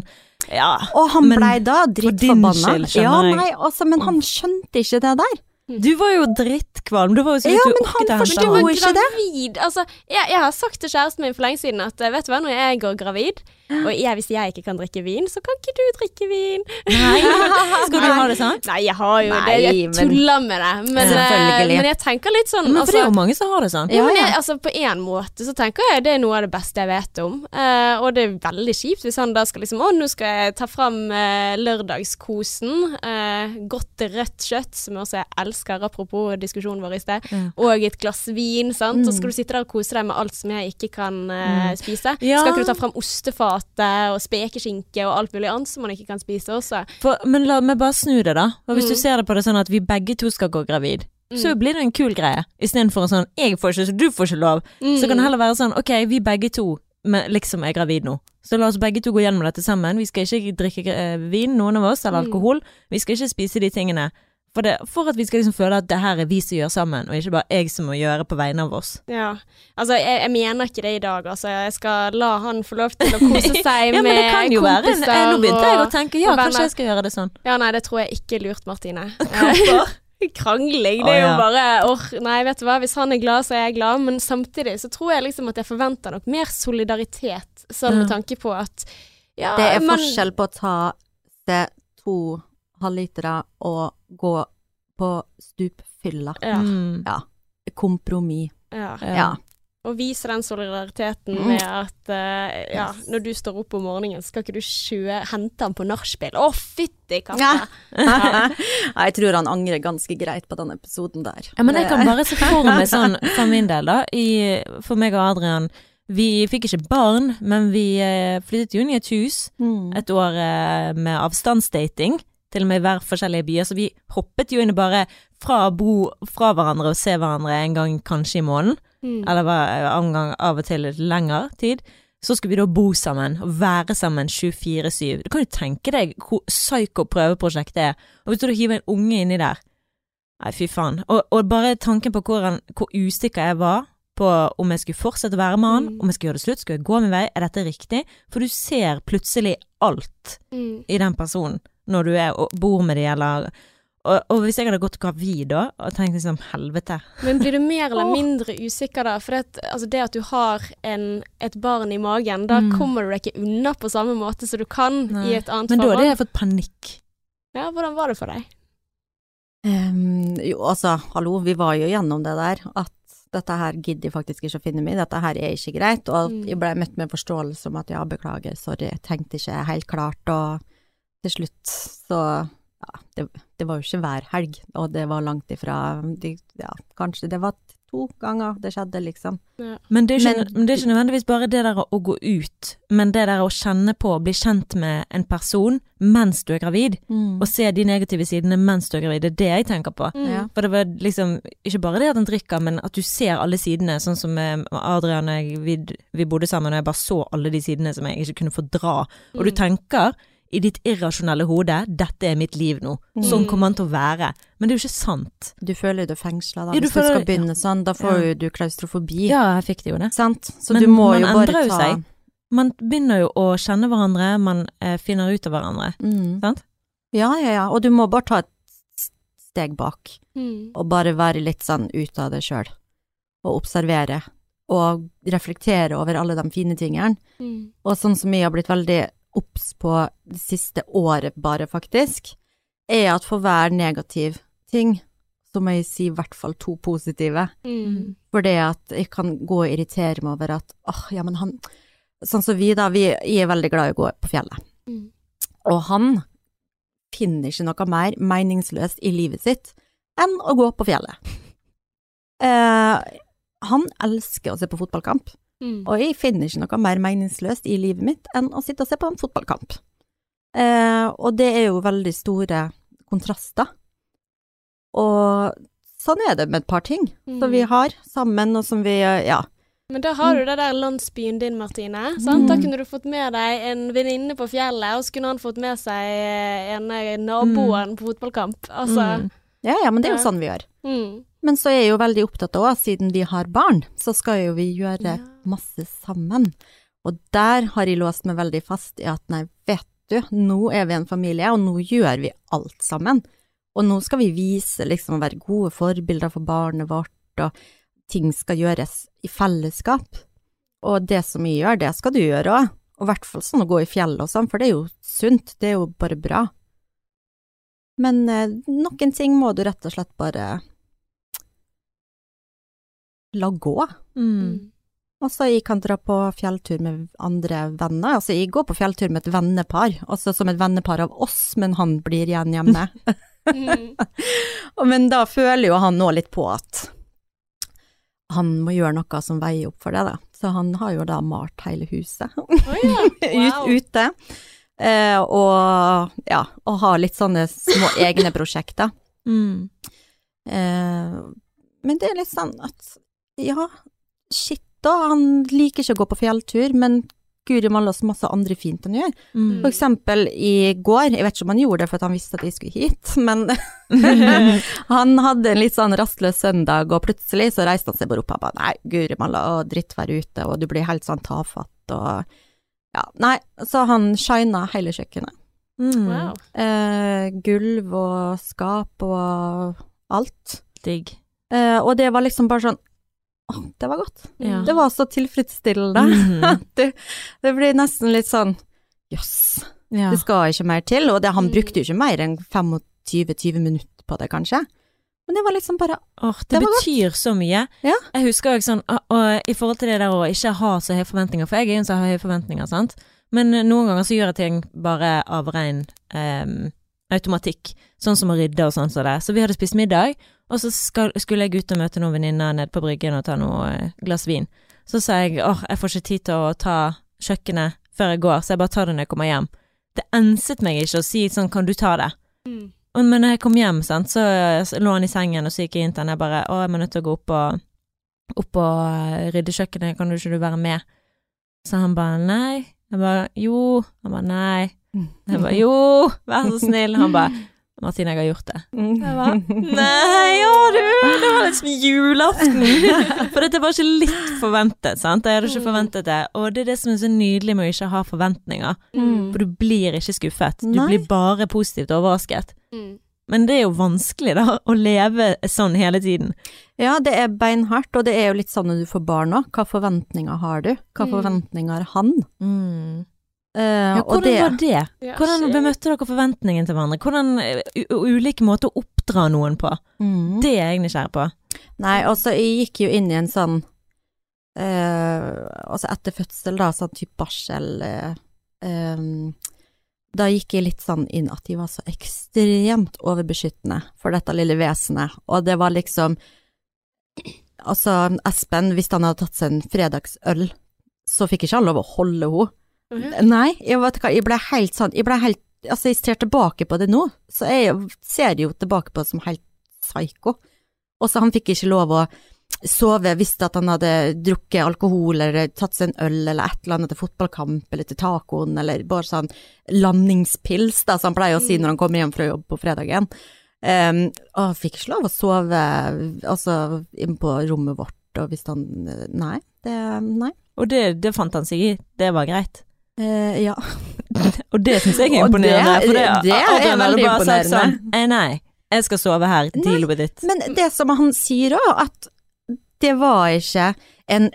S1: Ja.
S3: Og han blei da drittforbanna. Ja, nei, altså, men han skjønte ikke det der.
S1: Du var jo drittkvalm. Du var jo så
S3: Ja,
S1: vidt
S3: men han forsto ikke det.
S2: gravid. Altså, jeg, jeg har sagt til kjæresten min for lenge siden at eh, vet du hva, når jeg går gravid, og jeg, hvis jeg ikke kan drikke vin, så kan ikke du drikke vin.
S1: Nei, skal du ha det sånn?
S2: Nei, jeg har jo det.
S3: Nei,
S2: Jeg
S3: men-
S2: tuller med det. Men, eh, men jeg tenker litt sånn
S1: Men for det er
S2: altså,
S1: jo mange som har det sånn.
S2: ja, men jeg, altså, på en måte så tenker jeg det er noe av det beste jeg vet om. Uh, og det er veldig kjipt hvis han da skal liksom Å, nå skal jeg ta fram uh, lørdagskosen. Uh, godt rødt kjøtt, som jeg også jeg elsker, apropos diskusjonen vår i sted.
S1: Ja.
S2: Og et glass vin, sant.
S3: Mm.
S2: Så skal du sitte der og kose deg med alt som jeg ikke kan
S1: Mm.
S2: spise.
S1: Ja.
S2: Skal ikke du ta fram ostefatet og spekeskinke og alt mulig annet som man ikke kan spise også?
S1: For, men la meg bare snu det, da. Og hvis
S2: Mm.
S1: du ser det på det sånn at vi begge to skal gå gravid, så blir det en kul greie. Istedenfor en sånn 'jeg får ikke, så du får ikke lov'.
S2: Mm.
S1: Så kan det heller være sånn 'ok, vi begge to men liksom er gravid nå'. Så la oss begge to gå gjennom dette sammen. Vi skal ikke drikke eh, vin, noen av oss, eller
S2: Mm.
S1: alkohol. Vi skal ikke spise de tingene. For, det, for at vi skal liksom føle at det her er vi som gjør sammen, og ikke bare jeg som må gjøre på vegne av oss.
S2: Ja. Altså, jeg, jeg mener ikke det i dag, altså. Jeg skal la han få lov til å kose seg
S1: Ja,
S2: med
S1: men det kan jo være
S2: kompiser
S1: eh, Nå begynte jeg å tenke ja, kanskje jeg skal gjøre det sånn.
S2: Ja, nei, det tror jeg ikke er lurt, Martine.
S1: Hvorfor?
S2: Krangling,
S1: Å,
S2: det er jo bare åh, Nei, vet du hva, hvis han er glad, så er jeg glad, men samtidig så tror jeg liksom at jeg forventer nok mer solidaritet, sånn med tanke på at ja,
S3: Det er
S2: man-
S3: forskjell på å ta det to halvlitere og gå på stupfylla.
S2: Ja.
S1: Mm.
S3: Kompromiss.
S2: ja.
S1: Ja.
S3: Ja.
S2: Og vise den solidariteten
S3: Mm.
S2: med at uh, ja, når du står opp om morgenen, skal ikke du kjøre, hente han på nachspiel. Å, fytti katta!
S3: Ja.
S2: Ja.
S3: Jeg tror han angrer ganske greit på den episoden der.
S1: Ja, men jeg kan bare se for meg sånn, for min del da, i, for meg og Adrian, vi fikk ikke barn, men vi eh, flyttet jo inn i et hus
S3: Mm.
S1: et år eh, med avstandsdating, til og med i hver forskjellige byer, så vi hoppet jo inn bare fra å bo fra hverandre og se hverandre en gang kanskje i måneden,
S2: Mm.
S1: eller en gang av og til litt lengre tid. Så skulle vi da bo sammen og være sammen 24-7. Du kan jo tenke deg hvor psyko prøveprosjektet er. Og hvis du da hiver en unge inni der Nei, fy faen. Og, og bare tanken på hvordan, hvor usikker jeg var på om jeg skulle fortsette å være med han,
S2: Mm.
S1: om jeg skulle gjøre det slutt, skulle jeg gå min vei, er dette riktig? For du ser plutselig alt
S2: Mm.
S1: i den personen når du er og bor med de, eller og, og hvis jeg hadde gått gravid da, og tenkt liksom helvete
S2: Men blir du mer eller mindre usikker da? For det, altså det at du har en, et barn i magen, da
S1: Mm.
S2: kommer du deg ikke unna på samme måte som du kan
S1: Nei.
S2: i et annet forhold.
S1: Men da hadde jeg fått panikk.
S2: Ja, hvordan var det for deg?
S3: Um, jo, altså, hallo, vi var jo gjennom det der, at dette her gidder jeg faktisk ikke å finne meg i, dette her er ikke greit, og
S2: Mm.
S3: jeg ble møtt med forståelse om at ja, beklager, sorry, jeg tenkte ikke helt klart, og til slutt så, ja, det, det var jo ikke hver helg, og det var langt ifra, de, ja, kanskje det var to ganger det skjedde, liksom.
S1: Men det, er ikke,
S3: Men-
S1: men, det er ikke nødvendigvis bare det der å gå ut, men det der å kjenne på, bli kjent med en person mens du er gravid, og se de negative sidene mens du er gravid, det er det jeg tenker på.
S2: Mm.
S1: For det var liksom ikke bare det at han drikker, men at du ser alle sidene, sånn som Adrian og jeg, vi, vi bodde sammen, og jeg bare så alle de sidene som jeg ikke kunne fordra. Og du
S2: Mm.
S1: tenker i ditt irrasjonelle hode, dette er mitt liv nå, sånn
S2: Mm.
S1: kommer han til å være. Men det er jo ikke sant.
S3: Du føler deg fengsla da,
S1: Ja, du
S3: hvis du skal begynne sånn, da får
S1: Ja.
S3: du klaustrofobi,
S1: Ja, jeg fikk det jo det.
S3: sant? Så
S1: Men
S3: du må jo bare
S1: jo
S3: ta...
S1: seg. Man begynner jo å kjenne hverandre, man eh, finner ut av hverandre.
S3: Mm.
S1: Sant?
S3: Ja, ja, ja, og du må bare ta et steg bak.
S2: Mm.
S3: og bare være litt sånn ute av det sjøl, og observere, og reflektere over alle de fine tingene.
S2: Mm.
S3: Og sånn som jeg har blitt veldig obs på det siste året, bare faktisk, er at for hver negativ ting, så må jeg si i hvert fall to positive.
S2: Mm.
S3: For det at jeg kan gå og irritere meg over at åh, ja, men han Sånn som vi, da, vi er veldig glad i å gå på fjellet.
S2: Mm.
S3: Og han finner ikke noe mer meningsløst i livet sitt enn å gå på fjellet. Eh, han elsker å se på fotballkamp,
S2: Mm.
S3: og jeg finner ikke noe mer meningsløst i livet mitt enn å sitte og se på en fotballkamp. Eh, og det er jo veldig store kontraster. Og sånn er det med et par ting som vi
S2: Mm.
S3: har sammen, og som vi Ja.
S2: Men da har du det der landsbyen din, Martine. Sant?
S3: Mm.
S2: Da kunne du fått med deg en venninne på fjellet, og så kunne han fått med seg eh, en eh, naboen på fotballkamp. Altså
S1: Mm.
S3: Ja, ja, men det er jo sånn vi gjør.
S2: mm.
S3: Men så er jeg jo veldig opptatt av, siden vi har barn, så skal jo vi gjøre
S2: Ja.
S3: Masse sammen. Og der har jeg låst meg veldig fast i at nei, vet du, nå er vi en familie, og nå gjør vi alt sammen. Og nå skal vi vise, liksom, være gode forbilder for barnet vårt, og ting skal gjøres i fellesskap. Og det som jeg gjør, det skal du gjøre òg. Og i hvert fall sånn å gå i fjellet og sånn, for det er jo sunt, det er jo bare bra. Men eh, noen ting må du rett og slett bare la gå.
S1: Mm.
S3: Altså, jeg kan dra på fjelltur med andre venner. Altså, jeg går på fjelltur med et vennepar, altså som et vennepar av oss, men han blir igjen hjemme.
S2: Mm.
S3: Men da føler jo han nå litt på at han må gjøre noe som veier opp for det, da. Så han har jo da malt hele huset
S2: oh, ja. Wow.
S3: ut, ute. Eh, og ja, og har litt sånne små egne prosjekter.
S1: Mm.
S3: Eh, men det er litt sånn at ja, shit da, han liker ikke å gå på fjelltur, men guri malla så masse andre fint han gjør.
S1: Mm.
S3: For eksempel i går, jeg vet ikke om han gjorde det for at han visste at jeg skulle hit, men han hadde en litt sånn rastløs søndag, og plutselig så reiste han seg bare opp og bare nei, guri malla, og drittvær ute, og du blir helt sånn tafatt, og ja, nei, så han shina hele kjøkkenet.
S1: Mm.
S2: Wow.
S3: Eh, gulv og skap og alt.
S1: Digg.
S3: Eh, og det var liksom bare sånn Åh, det var godt.
S1: Ja.
S3: Det var så tilfredsstillende.
S1: Mhm.
S3: det, det blir nesten litt sånn jøss,
S1: Ja.
S3: det skal ikke mer til. Og det, han
S2: Mm.
S3: brukte jo ikke mer enn 25-20 minutter på det, kanskje. Men det var liksom bare
S1: Åh, det,
S3: Det betyr
S1: betyr så mye.
S3: Ja.
S1: Jeg husker også sånn, og, og i forhold til det der å ikke ha så høye forventninger, for jeg er en som har høye forventninger, sant. Men eh, noen ganger så gjør jeg ting bare av ren um, automatikk, sånn som å rydde og sånn som det. Så vi hadde spist middag, og så skal, skulle jeg ut og møte noen venninner nede på bryggen og ta noe eh, glass vin. Så sa jeg åh, jeg får ikke tid til å ta kjøkkenet før jeg går, så jeg bare tar det når jeg kommer hjem. Det enset meg ikke å si sånn, kan du ta det?
S2: Mm.
S1: Men når jeg kom hjem, sant, så, lå han i sengen, og så gikk jeg inn til han, jeg bare, å, jeg må nødt til å gå opp og, opp og eh, rydde kjøkkenet, kan du ikke du være med? Så han bare, nei. Jeg bare, jo. Han bare, nei. Jeg bare, jo, vær så snill. Han bare, Martine, jeg har gjort det. Jeg bare, nei, ja du, det var liksom julaften. For dette var ikke litt forventet, sant? Jeg hadde ikke forventet det. Og det er det som er så nydelig med å ikke ha forventninger.
S3: Mm.
S1: For du blir ikke skuffet. Du
S3: Nei.
S1: blir bare positivt overrasket.
S2: Mm.
S1: Men det er jo vanskelig, da, å leve sånn hele tiden.
S3: Ja, det er beinhardt, og det er jo litt sånn når du får barn òg. Hva forventninger har du? Hva
S2: Mm.
S3: forventninger har han?
S1: Mm.
S3: Eh,
S1: Ja,
S3: og
S1: hvordan
S3: det
S1: var det? Hvordan bemøtte dere forventningene til hverandre? Hvordan eh, ulike måter å oppdra noen på?
S3: mm.
S1: Det er jeg nysgjerrig på.
S3: Nei, altså, jeg gikk jo inn i en sånn eh, Altså etter fødsel, da, sånn type barsel eh, em, Da gikk jeg litt sånn inn at de var så ekstremt overbeskyttende for dette lille vesenet, og det var liksom Altså, Espen, hvis han hadde tatt seg en fredagsøl, så fikk ikke han lov å holde henne. Nei, jeg vet hva, jeg ble helt sånn Jeg ble helt Altså, jeg ser tilbake på det nå, så jeg ser jo tilbake på det som helt psyko. Og så han fikk ikke lov å sove, visste at han hadde drukket alkohol eller tatt seg en øl eller et eller annet til fotballkamp eller til tacoen, eller bare sånn landingspils, da, som han pleier å si når han kommer hjem fra jobb på fredagen. Um, og han fikk ikke lov å sove altså inn på rommet vårt, og hvis han Nei, det Nei.
S1: Og det, det fant han seg i. Det var greit.
S3: Eh, ja.
S1: Og det syns jeg er
S3: Og det-
S1: imponerende. for det,
S3: det er
S1: Adrian
S3: veldig imponerende.
S1: Sånn, eh, nei, jeg skal sove her. Deal with it.
S3: Men det som han sier òg, at det var ikke en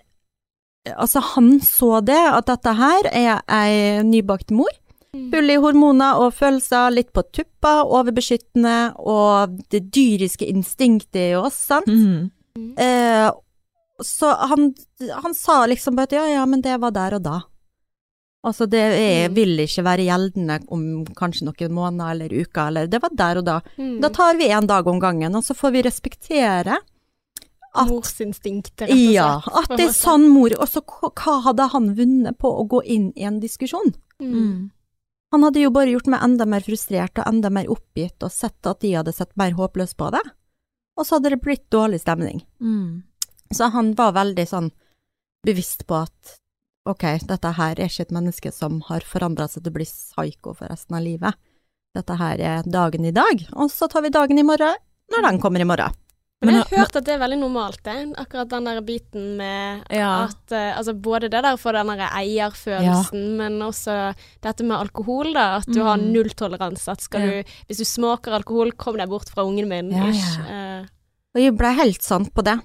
S3: Altså, han så det, at dette her er ei nybakt mor.
S2: Mm.
S3: Full i hormoner og følelser, litt på tuppa, overbeskyttende, og det dyriske instinktet i oss, sant.
S1: Mm.
S3: Eh, så han, han sa liksom bare at ja, ja, men det var der og da. Altså, det er,
S2: Mm.
S3: vil ikke være gjeldende om kanskje noen måneder eller uker, eller det var der og da.
S2: Mm.
S3: Da tar vi en dag om gangen, og så får vi respektere at
S2: Morsinstinktet, rett og slett.
S3: ja, at det er sånn mor Og så hva hva hadde han vunnet på å gå inn i en diskusjon?
S2: Mm.
S1: Mm.
S3: Han hadde jo bare gjort meg enda mer frustrert og enda mer oppgitt og sett at de hadde sett mer håpløst på det, og så hadde det blitt dårlig stemning.
S1: Mm.
S3: Så han var veldig sånn bevisst på at ok, dette her er ikke et menneske som har forandra seg til å bli psyko for resten av livet. Dette her er dagen i dag, og så tar vi dagen i morgen når den kommer i morgen.
S2: Men jeg har hørt at det er veldig normalt, det. Akkurat den der biten med
S1: Ja.
S2: at eh, Altså både det der for den der eierfølelsen, men også dette med alkohol, da. At du har
S1: Mm.
S2: nulltoleranse. At skal
S1: Ja.
S2: du Hvis du smaker alkohol, kom deg bort fra ungen min.
S3: Ja, ja.
S2: Uh.
S3: Og jeg ble helt sant på det.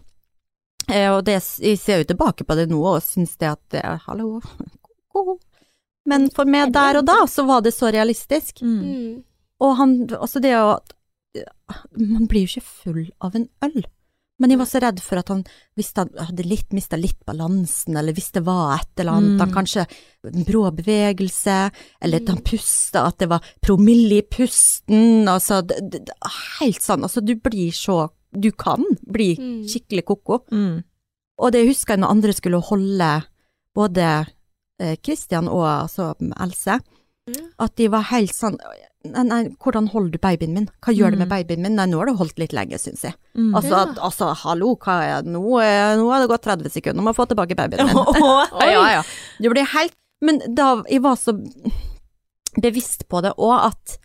S3: Eh, og det, jeg ser jo tilbake på det nå og syns det at eh, hallo, ko-ko. Men for meg der og da, så var det så realistisk.
S1: Mm.
S2: mm.
S3: Og han, altså det å Man blir jo ikke full av en øl. Men jeg var så redd for at han, hvis han hadde litt, mista litt balansen, eller hvis det var et eller annet,
S1: Mm.
S3: han kanskje en brå bevegelse, eller at han pusta, at det var promille i pusten, altså det, det, det- helt sånn, altså du blir så, du kan bli
S2: Mm.
S3: skikkelig koko.
S1: Mm.
S3: Og det husker jeg når andre skulle holde både Kristian Christian og altså Else,
S2: mm.
S3: at de var helt sånn Nei, nei, hvordan holder du babyen min? Hva gjør du med
S1: Mm.
S3: babyen min? Nei, nå har du holdt litt lenge, syns jeg.
S1: Mm.
S3: Altså,
S2: Ja.
S3: at, altså hallo, hva er nå, er- nå har det gått 30 sekunder, nå må jeg få tilbake babyen min.
S1: Åh,
S3: Ja, ja, Det blir helt Men da jeg var så bevisst på det òg, at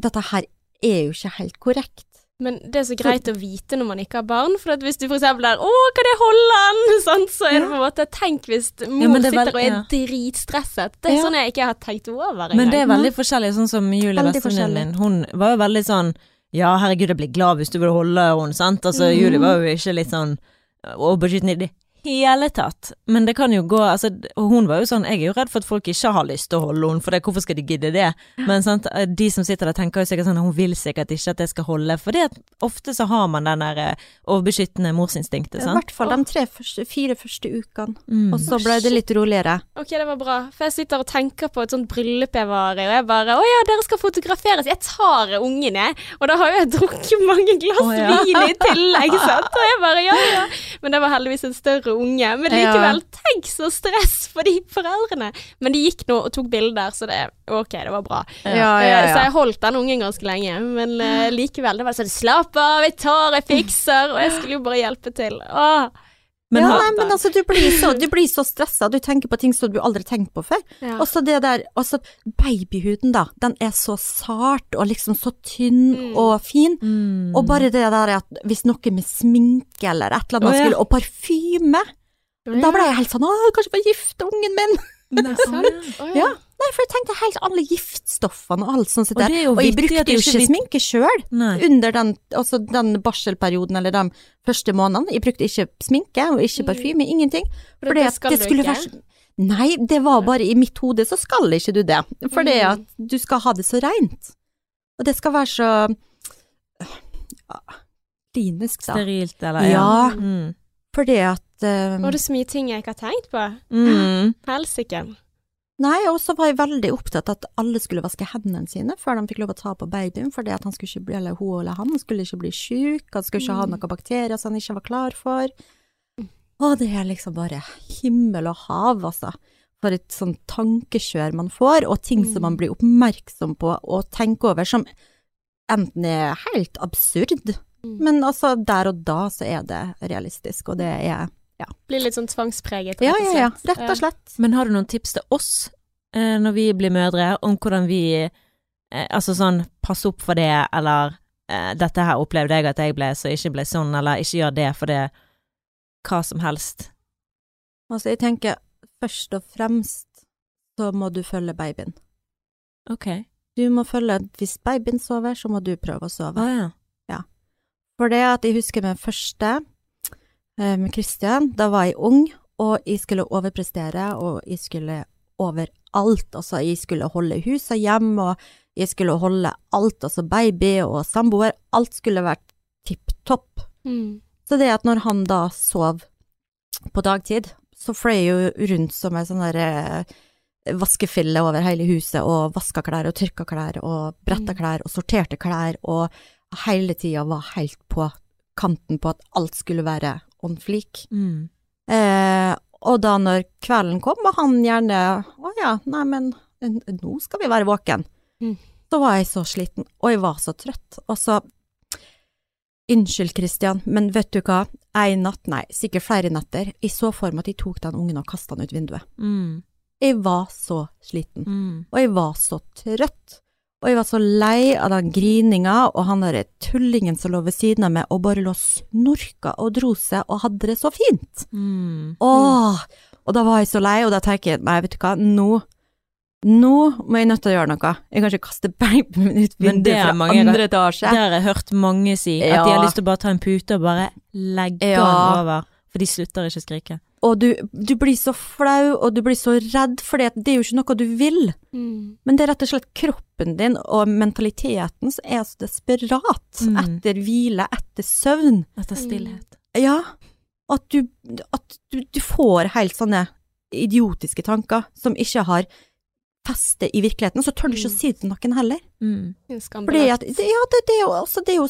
S3: dette her er jo ikke helt korrekt.
S2: Men det er så greit å vite når man ikke har barn, for hvis du eksempel er 'Å, kan jeg holde han?' Sånn, så er det på en måte Tenk hvis mor
S1: ja, er
S2: sitter
S1: vel-
S2: og er
S1: ja.
S2: dritstresset. Det er
S3: Ja.
S2: sånn jeg ikke har tenkt over engang.
S1: Men det er veldig forskjellig, sånn som Julie, bestevenninnen min, hun var jo veldig sånn ja, herregud, jeg blir glad hvis du vil holde henne, sant. Altså,
S3: mm.
S1: Julie var jo ikke litt sånn overbeskyttende i det hele tatt. Men det kan jo gå, altså, og hun var jo sånn, jeg er jo redd for at folk ikke har lyst til å holde henne, for det, hvorfor skal de gidde det? Men sant, de som sitter der tenker jo sikkert sånn, hun vil sikkert ikke at jeg skal holde, for det at ofte så har man den der eh, overbeskyttende morsinstinktet,
S3: I hvert fall de tre første, fire første ukene.
S1: Mm.
S3: Og så ble det litt roligere.
S2: Ok, det var bra. For jeg sitter og tenker på et sånt bryllup jeg var i, og jeg bare 'Å ja, dere skal fotograferes'. Jeg tar ungen, jeg. Og da har jo jeg drukket mange glass
S1: oh, ja.
S2: vin i tillegg, sant. Og jeg bare 'ja ja'. Men det var heldigvis en større unge. Men likevel, tenk så stress for de foreldrene. Men de gikk nå og tok bilder, så det Ok, det var bra.
S3: Ja,
S2: ja, Så jeg holdt den ungen ganske lenge. Men eh, likevel, det var sånn 'slapp av, jeg tar, jeg fikser'. Og jeg skulle jo bare hjelpe til. Åh.
S1: Men
S3: ja, nei, men altså, du blir så, du blir så stressa, du tenker på ting som du aldri tenkt på før.
S2: Ja.
S3: Og så det der, altså babyhuden da, den er så sart og liksom så tynn
S2: Mm.
S3: og fin.
S1: Mm.
S3: Og bare det der at hvis noe med sminke eller et eller annet
S1: Å, ja.
S3: skulle, og parfyme, da ble jeg helt sånn, åh, kanskje få gifte ungen min.
S1: Nei,
S2: Sant? Å,
S3: Ja. Nei, for jeg tenkte helt alle giftstoffene og alt sånt
S1: Og
S3: der.
S1: er
S3: Og jeg brukte jo
S1: ikke
S3: sminke sjøl under den, altså den barselperioden eller de første månedene. Jeg brukte ikke sminke og ikke parfyme, ingenting.
S2: For det
S3: det skulle være Nei, det var bare i mitt hode så skal ikke du det. For det
S2: Mm.
S3: at du skal ha det så reint. Og det skal være så ja, klinisk, da.
S1: Sterilt, eller
S3: Ja.
S1: Mm.
S3: Fordi at eh,
S2: Var det så mye ting jeg ikke har tenkt på?
S1: Mm.
S2: Helsike.
S3: Nei, og så var jeg veldig opptatt av at alle skulle vaske hendene sine før de fikk lov å ta på babyen, fordi at han skulle ikke bli, eller hun eller han skulle ikke bli syk, han skulle ikke ha
S2: Mm.
S3: noen bakterier som han ikke var klar for. Og det er liksom bare himmel og hav, altså. For et sånn tankekjør man får, og ting som man
S2: Mm.
S3: blir oppmerksom på og tenker over, som enten er helt absurd,
S2: Mm.
S3: men altså der og da så er det realistisk, og det er
S2: Blir litt sånn tvangspreget,
S3: Ja,
S2: rett og
S3: ja, ja,
S2: ja.
S3: rett og slett.
S1: Men har du noen tips til oss eh, når vi blir mødre, om hvordan vi eh, Altså sånn, pass opp for det, eller eh, dette her opplevde jeg at jeg ble, så ikke ble sånn, eller ikke gjør det for det Hva som helst.
S3: Altså, jeg tenker først og fremst så må du følge babyen.
S1: Ok.
S3: Du må følge Hvis babyen sover, så må du prøve å sove.
S1: Ah, ja.
S3: For det at jeg husker med første med Christian, da var jeg ung, og jeg skulle overprestere, og jeg skulle overalt. Altså, jeg skulle holde huset hjem, og jeg skulle holde alt, altså baby og samboer, alt skulle vært tipp topp.
S2: Mm.
S3: Så det at når han da sov på dagtid, så fløy jeg jo rundt som en sånn der eh, vaskefille over hele huset, og vaska klær og tørka klær og bretta
S2: Mm.
S3: klær og sorterte klær, og hele tida var helt på kanten på at alt skulle være on fleak.
S1: Mm.
S3: Eh, og da når kvelden kom, og han gjerne Å ja, nei, men nå skal vi være våken.
S2: Mm.
S3: Så var jeg så sliten, og jeg var så trøtt. Og så Unnskyld, Christian, men vet du hva? En natt, nei, sikkert flere netter, jeg så for meg at jeg tok den ungen og kasta den ut vinduet.
S1: Mm.
S3: Jeg var så sliten,
S1: Mm.
S3: og jeg var så trøtt. Og jeg var så lei av den grininga og han derre tullingen som lå ved siden av meg og bare lå snorka og dro seg og hadde det så fint.
S1: Mm.
S3: Åh, og da var jeg så lei, og da tenker jeg, nei, vet du hva, nå, nå må jeg nødt til å gjøre noe. Jeg kan ikke kaste babyen min ut vinduet fra
S1: mange-
S3: andre
S1: Det har jeg hørt mange si, at
S3: Ja.
S1: de har lyst til å bare ta en pute og bare legge
S3: Ja.
S1: den over, for de slutter ikke å skrike.
S3: Og du, du blir så flau, og du blir så redd, for det er jo ikke noe du vil.
S2: Mm.
S3: Men det er rett og slett kroppen din og mentaliteten som er så desperat
S1: Mm.
S3: etter hvile, etter søvn.
S1: Etter stillhet.
S3: Ja, at du, at du, du får helt sånne idiotiske tanker som ikke har feste i virkeligheten, så tør du ikke å
S2: Mm.
S3: si det til noen heller.
S1: Mm.
S3: At, det, ja, det, det, er jo, altså, det, er jo,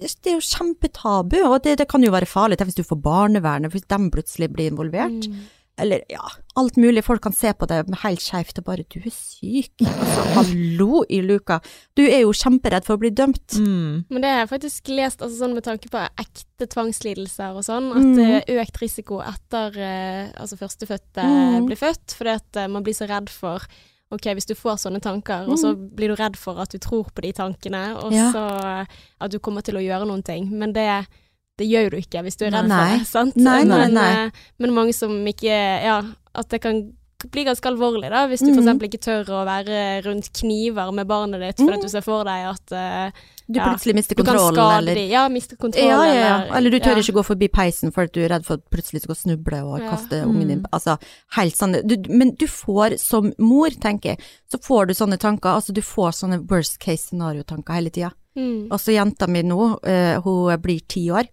S3: det er jo kjempetabu, og det, det kan jo være farlig hvis du får barnevernet, hvis de plutselig blir involvert.
S2: Mm.
S3: Eller ja, alt mulig. Folk kan se på deg helt skeivt og bare 'du er syk'. Altså, hallo i luka. Du er jo kjemperedd for å bli dømt.
S1: Mm.
S2: Men det har jeg faktisk lest altså sånn med tanke på ekte tvangslidelser og sånn, at det er økt risiko etter eh, altså førstefødte
S3: Mm.
S2: blir født, fordi at eh, man blir så redd for Ok, hvis du får sånne tanker, og så blir du redd for at du tror på de tankene, og
S3: Mm. Ja.
S2: så eh, at du kommer til å gjøre noen ting. Men det, det gjør du ikke hvis du er redd
S3: Nei.
S2: for det, sant?
S3: Nei, nei,
S2: men,
S3: nei.
S2: eh, men mange som ikke Ja, at det kan bli ganske alvorlig, da, hvis du
S3: Mm.
S2: eksempel ikke tør å være rundt kniver med barnet ditt fordi at du ser for deg at eh,
S3: Du
S2: Ja.
S3: plutselig mister
S2: du kan skade
S3: eller.
S2: Ja, mister kontrollen.
S3: ja, ja, ja. Eller du tør
S2: ja.
S3: ikke gå forbi peisen for at du er redd for at plutselig skal snuble og kaste
S1: Mm.
S3: ungen din Altså, helt sånn du, Men du får, som mor, tenker jeg, så får du sånne tanker. Altså, du får sånne worst case scenario-tanker hele tida.
S2: Mm.
S3: Altså, jenta mi nå, uh, hun blir ti år,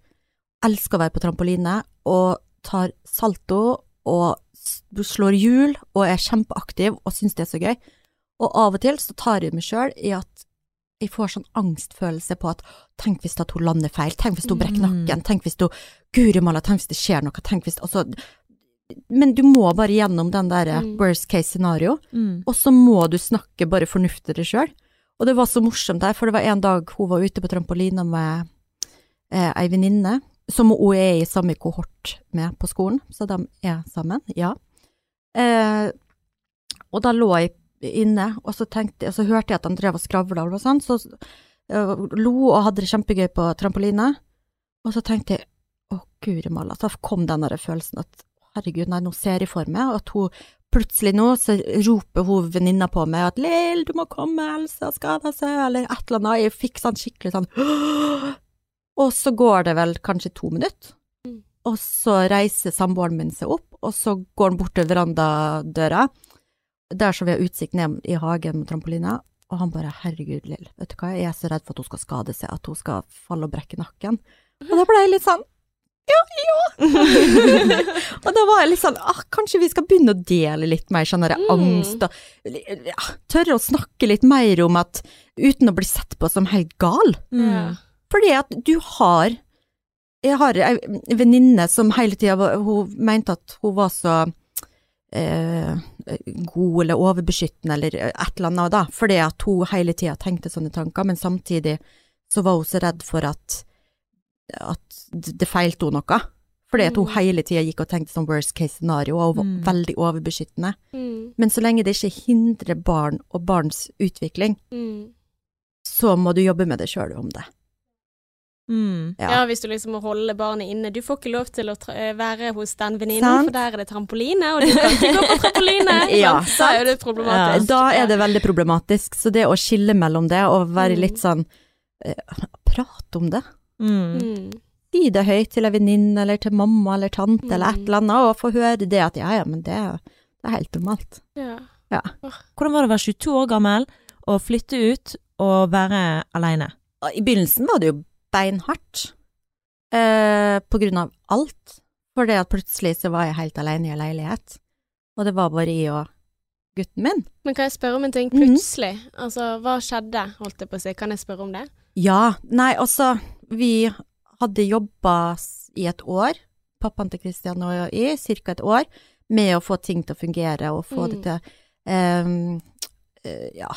S3: elsker å være på trampoline og tar salto og slår hjul og er kjempeaktiv og syns det er så gøy. Og av og til så tar jeg meg sjøl i at jeg får sånn angstfølelse på at tenk hvis at hun lander feil, tenk hvis hun brekker
S1: Mm.
S3: nakken, tenk hvis hun Guri malla, tenk hvis det skjer noe, tenk hvis Altså Men du må bare gjennom den der eh,
S2: Mm.
S3: worst case scenario,
S1: Mm.
S3: og så må du snakke bare fornuft til deg sjøl. Og det var så morsomt der, for det var en dag hun var ute på trampolina med eh, ei venninne, som hun er i samme kohort med på skolen, så de er sammen, ja. Eh, og da lå jeg inne, og så, tenkte, så hørte jeg at han drev og skravla og sånn, så uh, lo og hadde det kjempegøy på trampoline, og så tenkte jeg, å guri malla, så kom den der følelsen at herregud, nei, nå ser jeg for meg at hun plutselig nå så roper hun venninna på meg at 'Lill, du må komme, Else har skada seg', eller et eller annet. Jeg fikk sånn skikkelig sånn Og så går det vel kanskje to minutter,
S2: Mm.
S3: og så reiser samboeren min seg opp, og så går han bort til verandadøra, der så vi har utsikt ned i hagen med trampolina, og han bare 'herregud, Lill, vet du hva, jeg er så redd for at hun skal skade seg, at hun skal falle og brekke nakken'. Og da ble jeg litt sånn ja, ja. og da var jeg litt sånn ah, kanskje vi skal begynne å dele litt mer sånn
S2: Mm.
S3: angst og ja, tørre å snakke litt mer om at uten å bli sett på som helt gal.
S1: Mm.
S3: Fordi at du har Jeg har ei venninne som hele tida mente at hun var så eh, god eller overbeskyttende eller et eller annet, da. Fordi at hun hele tida tenkte sånne tanker, men samtidig så var hun så redd for at at det feilte henne noe. Fordi at hun
S2: Mm.
S3: hele tida gikk og tenkte sånn worst case scenario, og hun
S1: Mm.
S3: var veldig overbeskyttende.
S2: Mm.
S3: Men så lenge det ikke hindrer barn og barns utvikling,
S2: Mm.
S3: så må du jobbe med det sjøl om det.
S1: Mm.
S3: Ja.
S2: Ja. hvis du liksom må holde barnet inne. Du får ikke lov til å tra være hos den venninnen, for der er det trampoline, og du kan ikke gå på trampoline.
S3: Ja.
S2: Da er det problematisk.
S3: Da er det veldig problematisk. Så det å skille mellom det og være
S2: Mm.
S3: litt sånn eh, Prate om det.
S1: Mm.
S2: Mm.
S3: Si det høyt til en venninne eller til mamma eller tante eller et
S2: Mm.
S3: eller annet, og få høre det at ja ja, men det, det er helt normalt.
S2: Ja.
S1: Hvordan var det å være 22 år gammel og flytte ut og være aleine?
S3: I begynnelsen var det jo beinhardt, eh, på grunn av alt. For det at plutselig så var jeg helt alene i en leilighet, og det var bare jeg og gutten min.
S2: Men kan jeg spørre om en ting
S3: Mhm.
S2: plutselig? Altså, hva skjedde, holdt jeg på å si? Kan jeg spørre om det?
S3: Ja, nei, altså, vi hadde jobba i et år, pappaen til Kristian og jeg, cirka et år, med å få ting til å fungere og få
S2: Mm.
S3: det til. Eh, ja,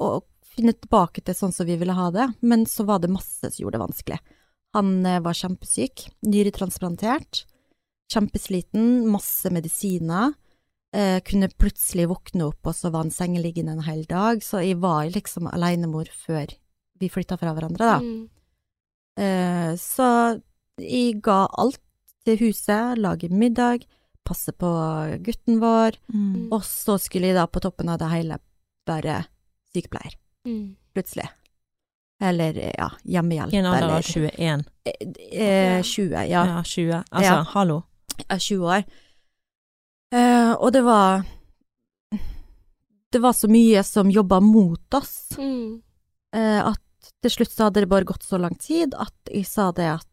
S3: å finne tilbake til sånn som vi ville ha det, men så var det masse som gjorde det vanskelig. Han eh, var kjempesyk, nyretransplantert, kjempesliten, masse medisiner. Eh, kunne plutselig våkne opp, og så var han sengeliggende en hel dag, så jeg var liksom alenemor før vi flytta fra hverandre, da.
S2: Mm.
S3: Eh, så jeg ga alt til huset, lage middag, passe på gutten vår,
S1: Mm.
S3: og så skulle jeg da på toppen av det hele være sykepleier,
S2: Mm.
S3: plutselig. Eller, ja, hjemmehjelp.
S1: I en alder av 21.
S3: Eh, eh, 20, ja.
S1: Ja, 20. Altså,
S3: Ja.
S1: hallo.
S3: Er 20 år. Eh, og det var Det var så mye som jobba mot oss,
S2: Mm.
S3: eh, at til slutt så hadde det bare gått så lang tid at jeg sa det at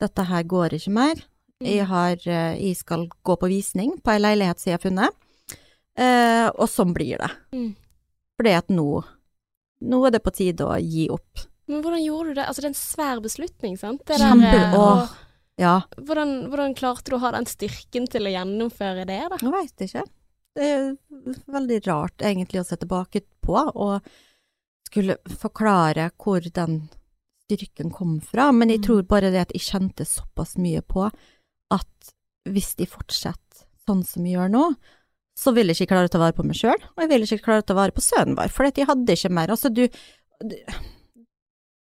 S3: dette her går ikke mer. Jeg, har, eh, jeg skal gå på visning på ei leilighet som jeg har funnet, eh, og sånn blir det.
S2: Mm.
S3: Fordi at nå, nå er det på tide å gi opp.
S2: Men hvordan gjorde du det? Altså, det er en svær beslutning, sant? Det der, eh, og
S3: Ja,
S2: hvordan, hvordan klarte du å ha den styrken til å gjennomføre det, da?
S3: jeg veit ikke. Det er veldig rart egentlig å se tilbake på og skulle forklare hvor den styrken kom fra, men jeg
S1: Mm.
S3: tror bare det at jeg kjente såpass mye på at hvis de fortsetter sånn som vi gjør nå, så ville jeg ikke klare å ta vare på meg sjøl, og jeg ville ikke klare å ta vare på sønnen vår, for jeg hadde ikke mer. Altså, du, du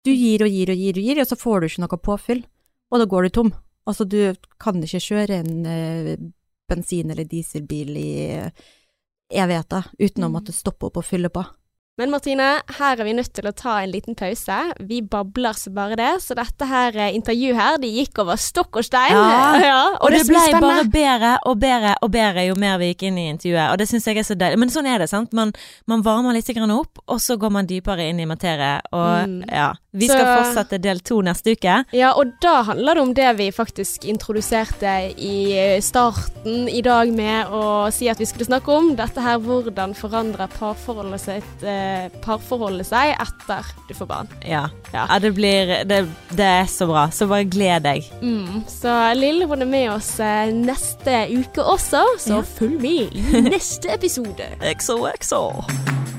S3: Du gir og gir og gir og gir, og så får du ikke noe påfyll, og da går du tom. Altså, du kan ikke kjøre en uh, bensin- eller dieselbil i evigheter uten å måtte stoppe opp og fylle på.
S2: Men Martine, her er vi nødt til å ta en liten pause. Vi babler så bare det, så dette her eh, intervjuet her, de gikk over stokk og stein.
S1: Ja.
S2: og,
S1: Og det
S2: det ble
S1: ble bare bedre og bedre og bedre jo mer vi gikk inn i intervjuet, og det syns jeg er så deilig. Men sånn er det, sant. Man, man varmer litt opp, og så går man dypere inn i materie, og
S2: Mm.
S1: ja. Vi
S2: Så-
S1: skal fortsette del to neste uke.
S2: Ja, og da handler det om det vi faktisk introduserte i starten i dag med å si at vi skulle snakke om. Dette her hvordan forandrer parforholdet seg, eh, parforholdet seg etter du får barn.
S1: Ja.
S2: Ja.
S1: ja det blir det, det er så bra. Så bare gled deg.
S2: Mm. Så Lill er med oss eh, neste uke også, så
S1: Ja.
S2: følg med i neste episode.
S1: XOXO.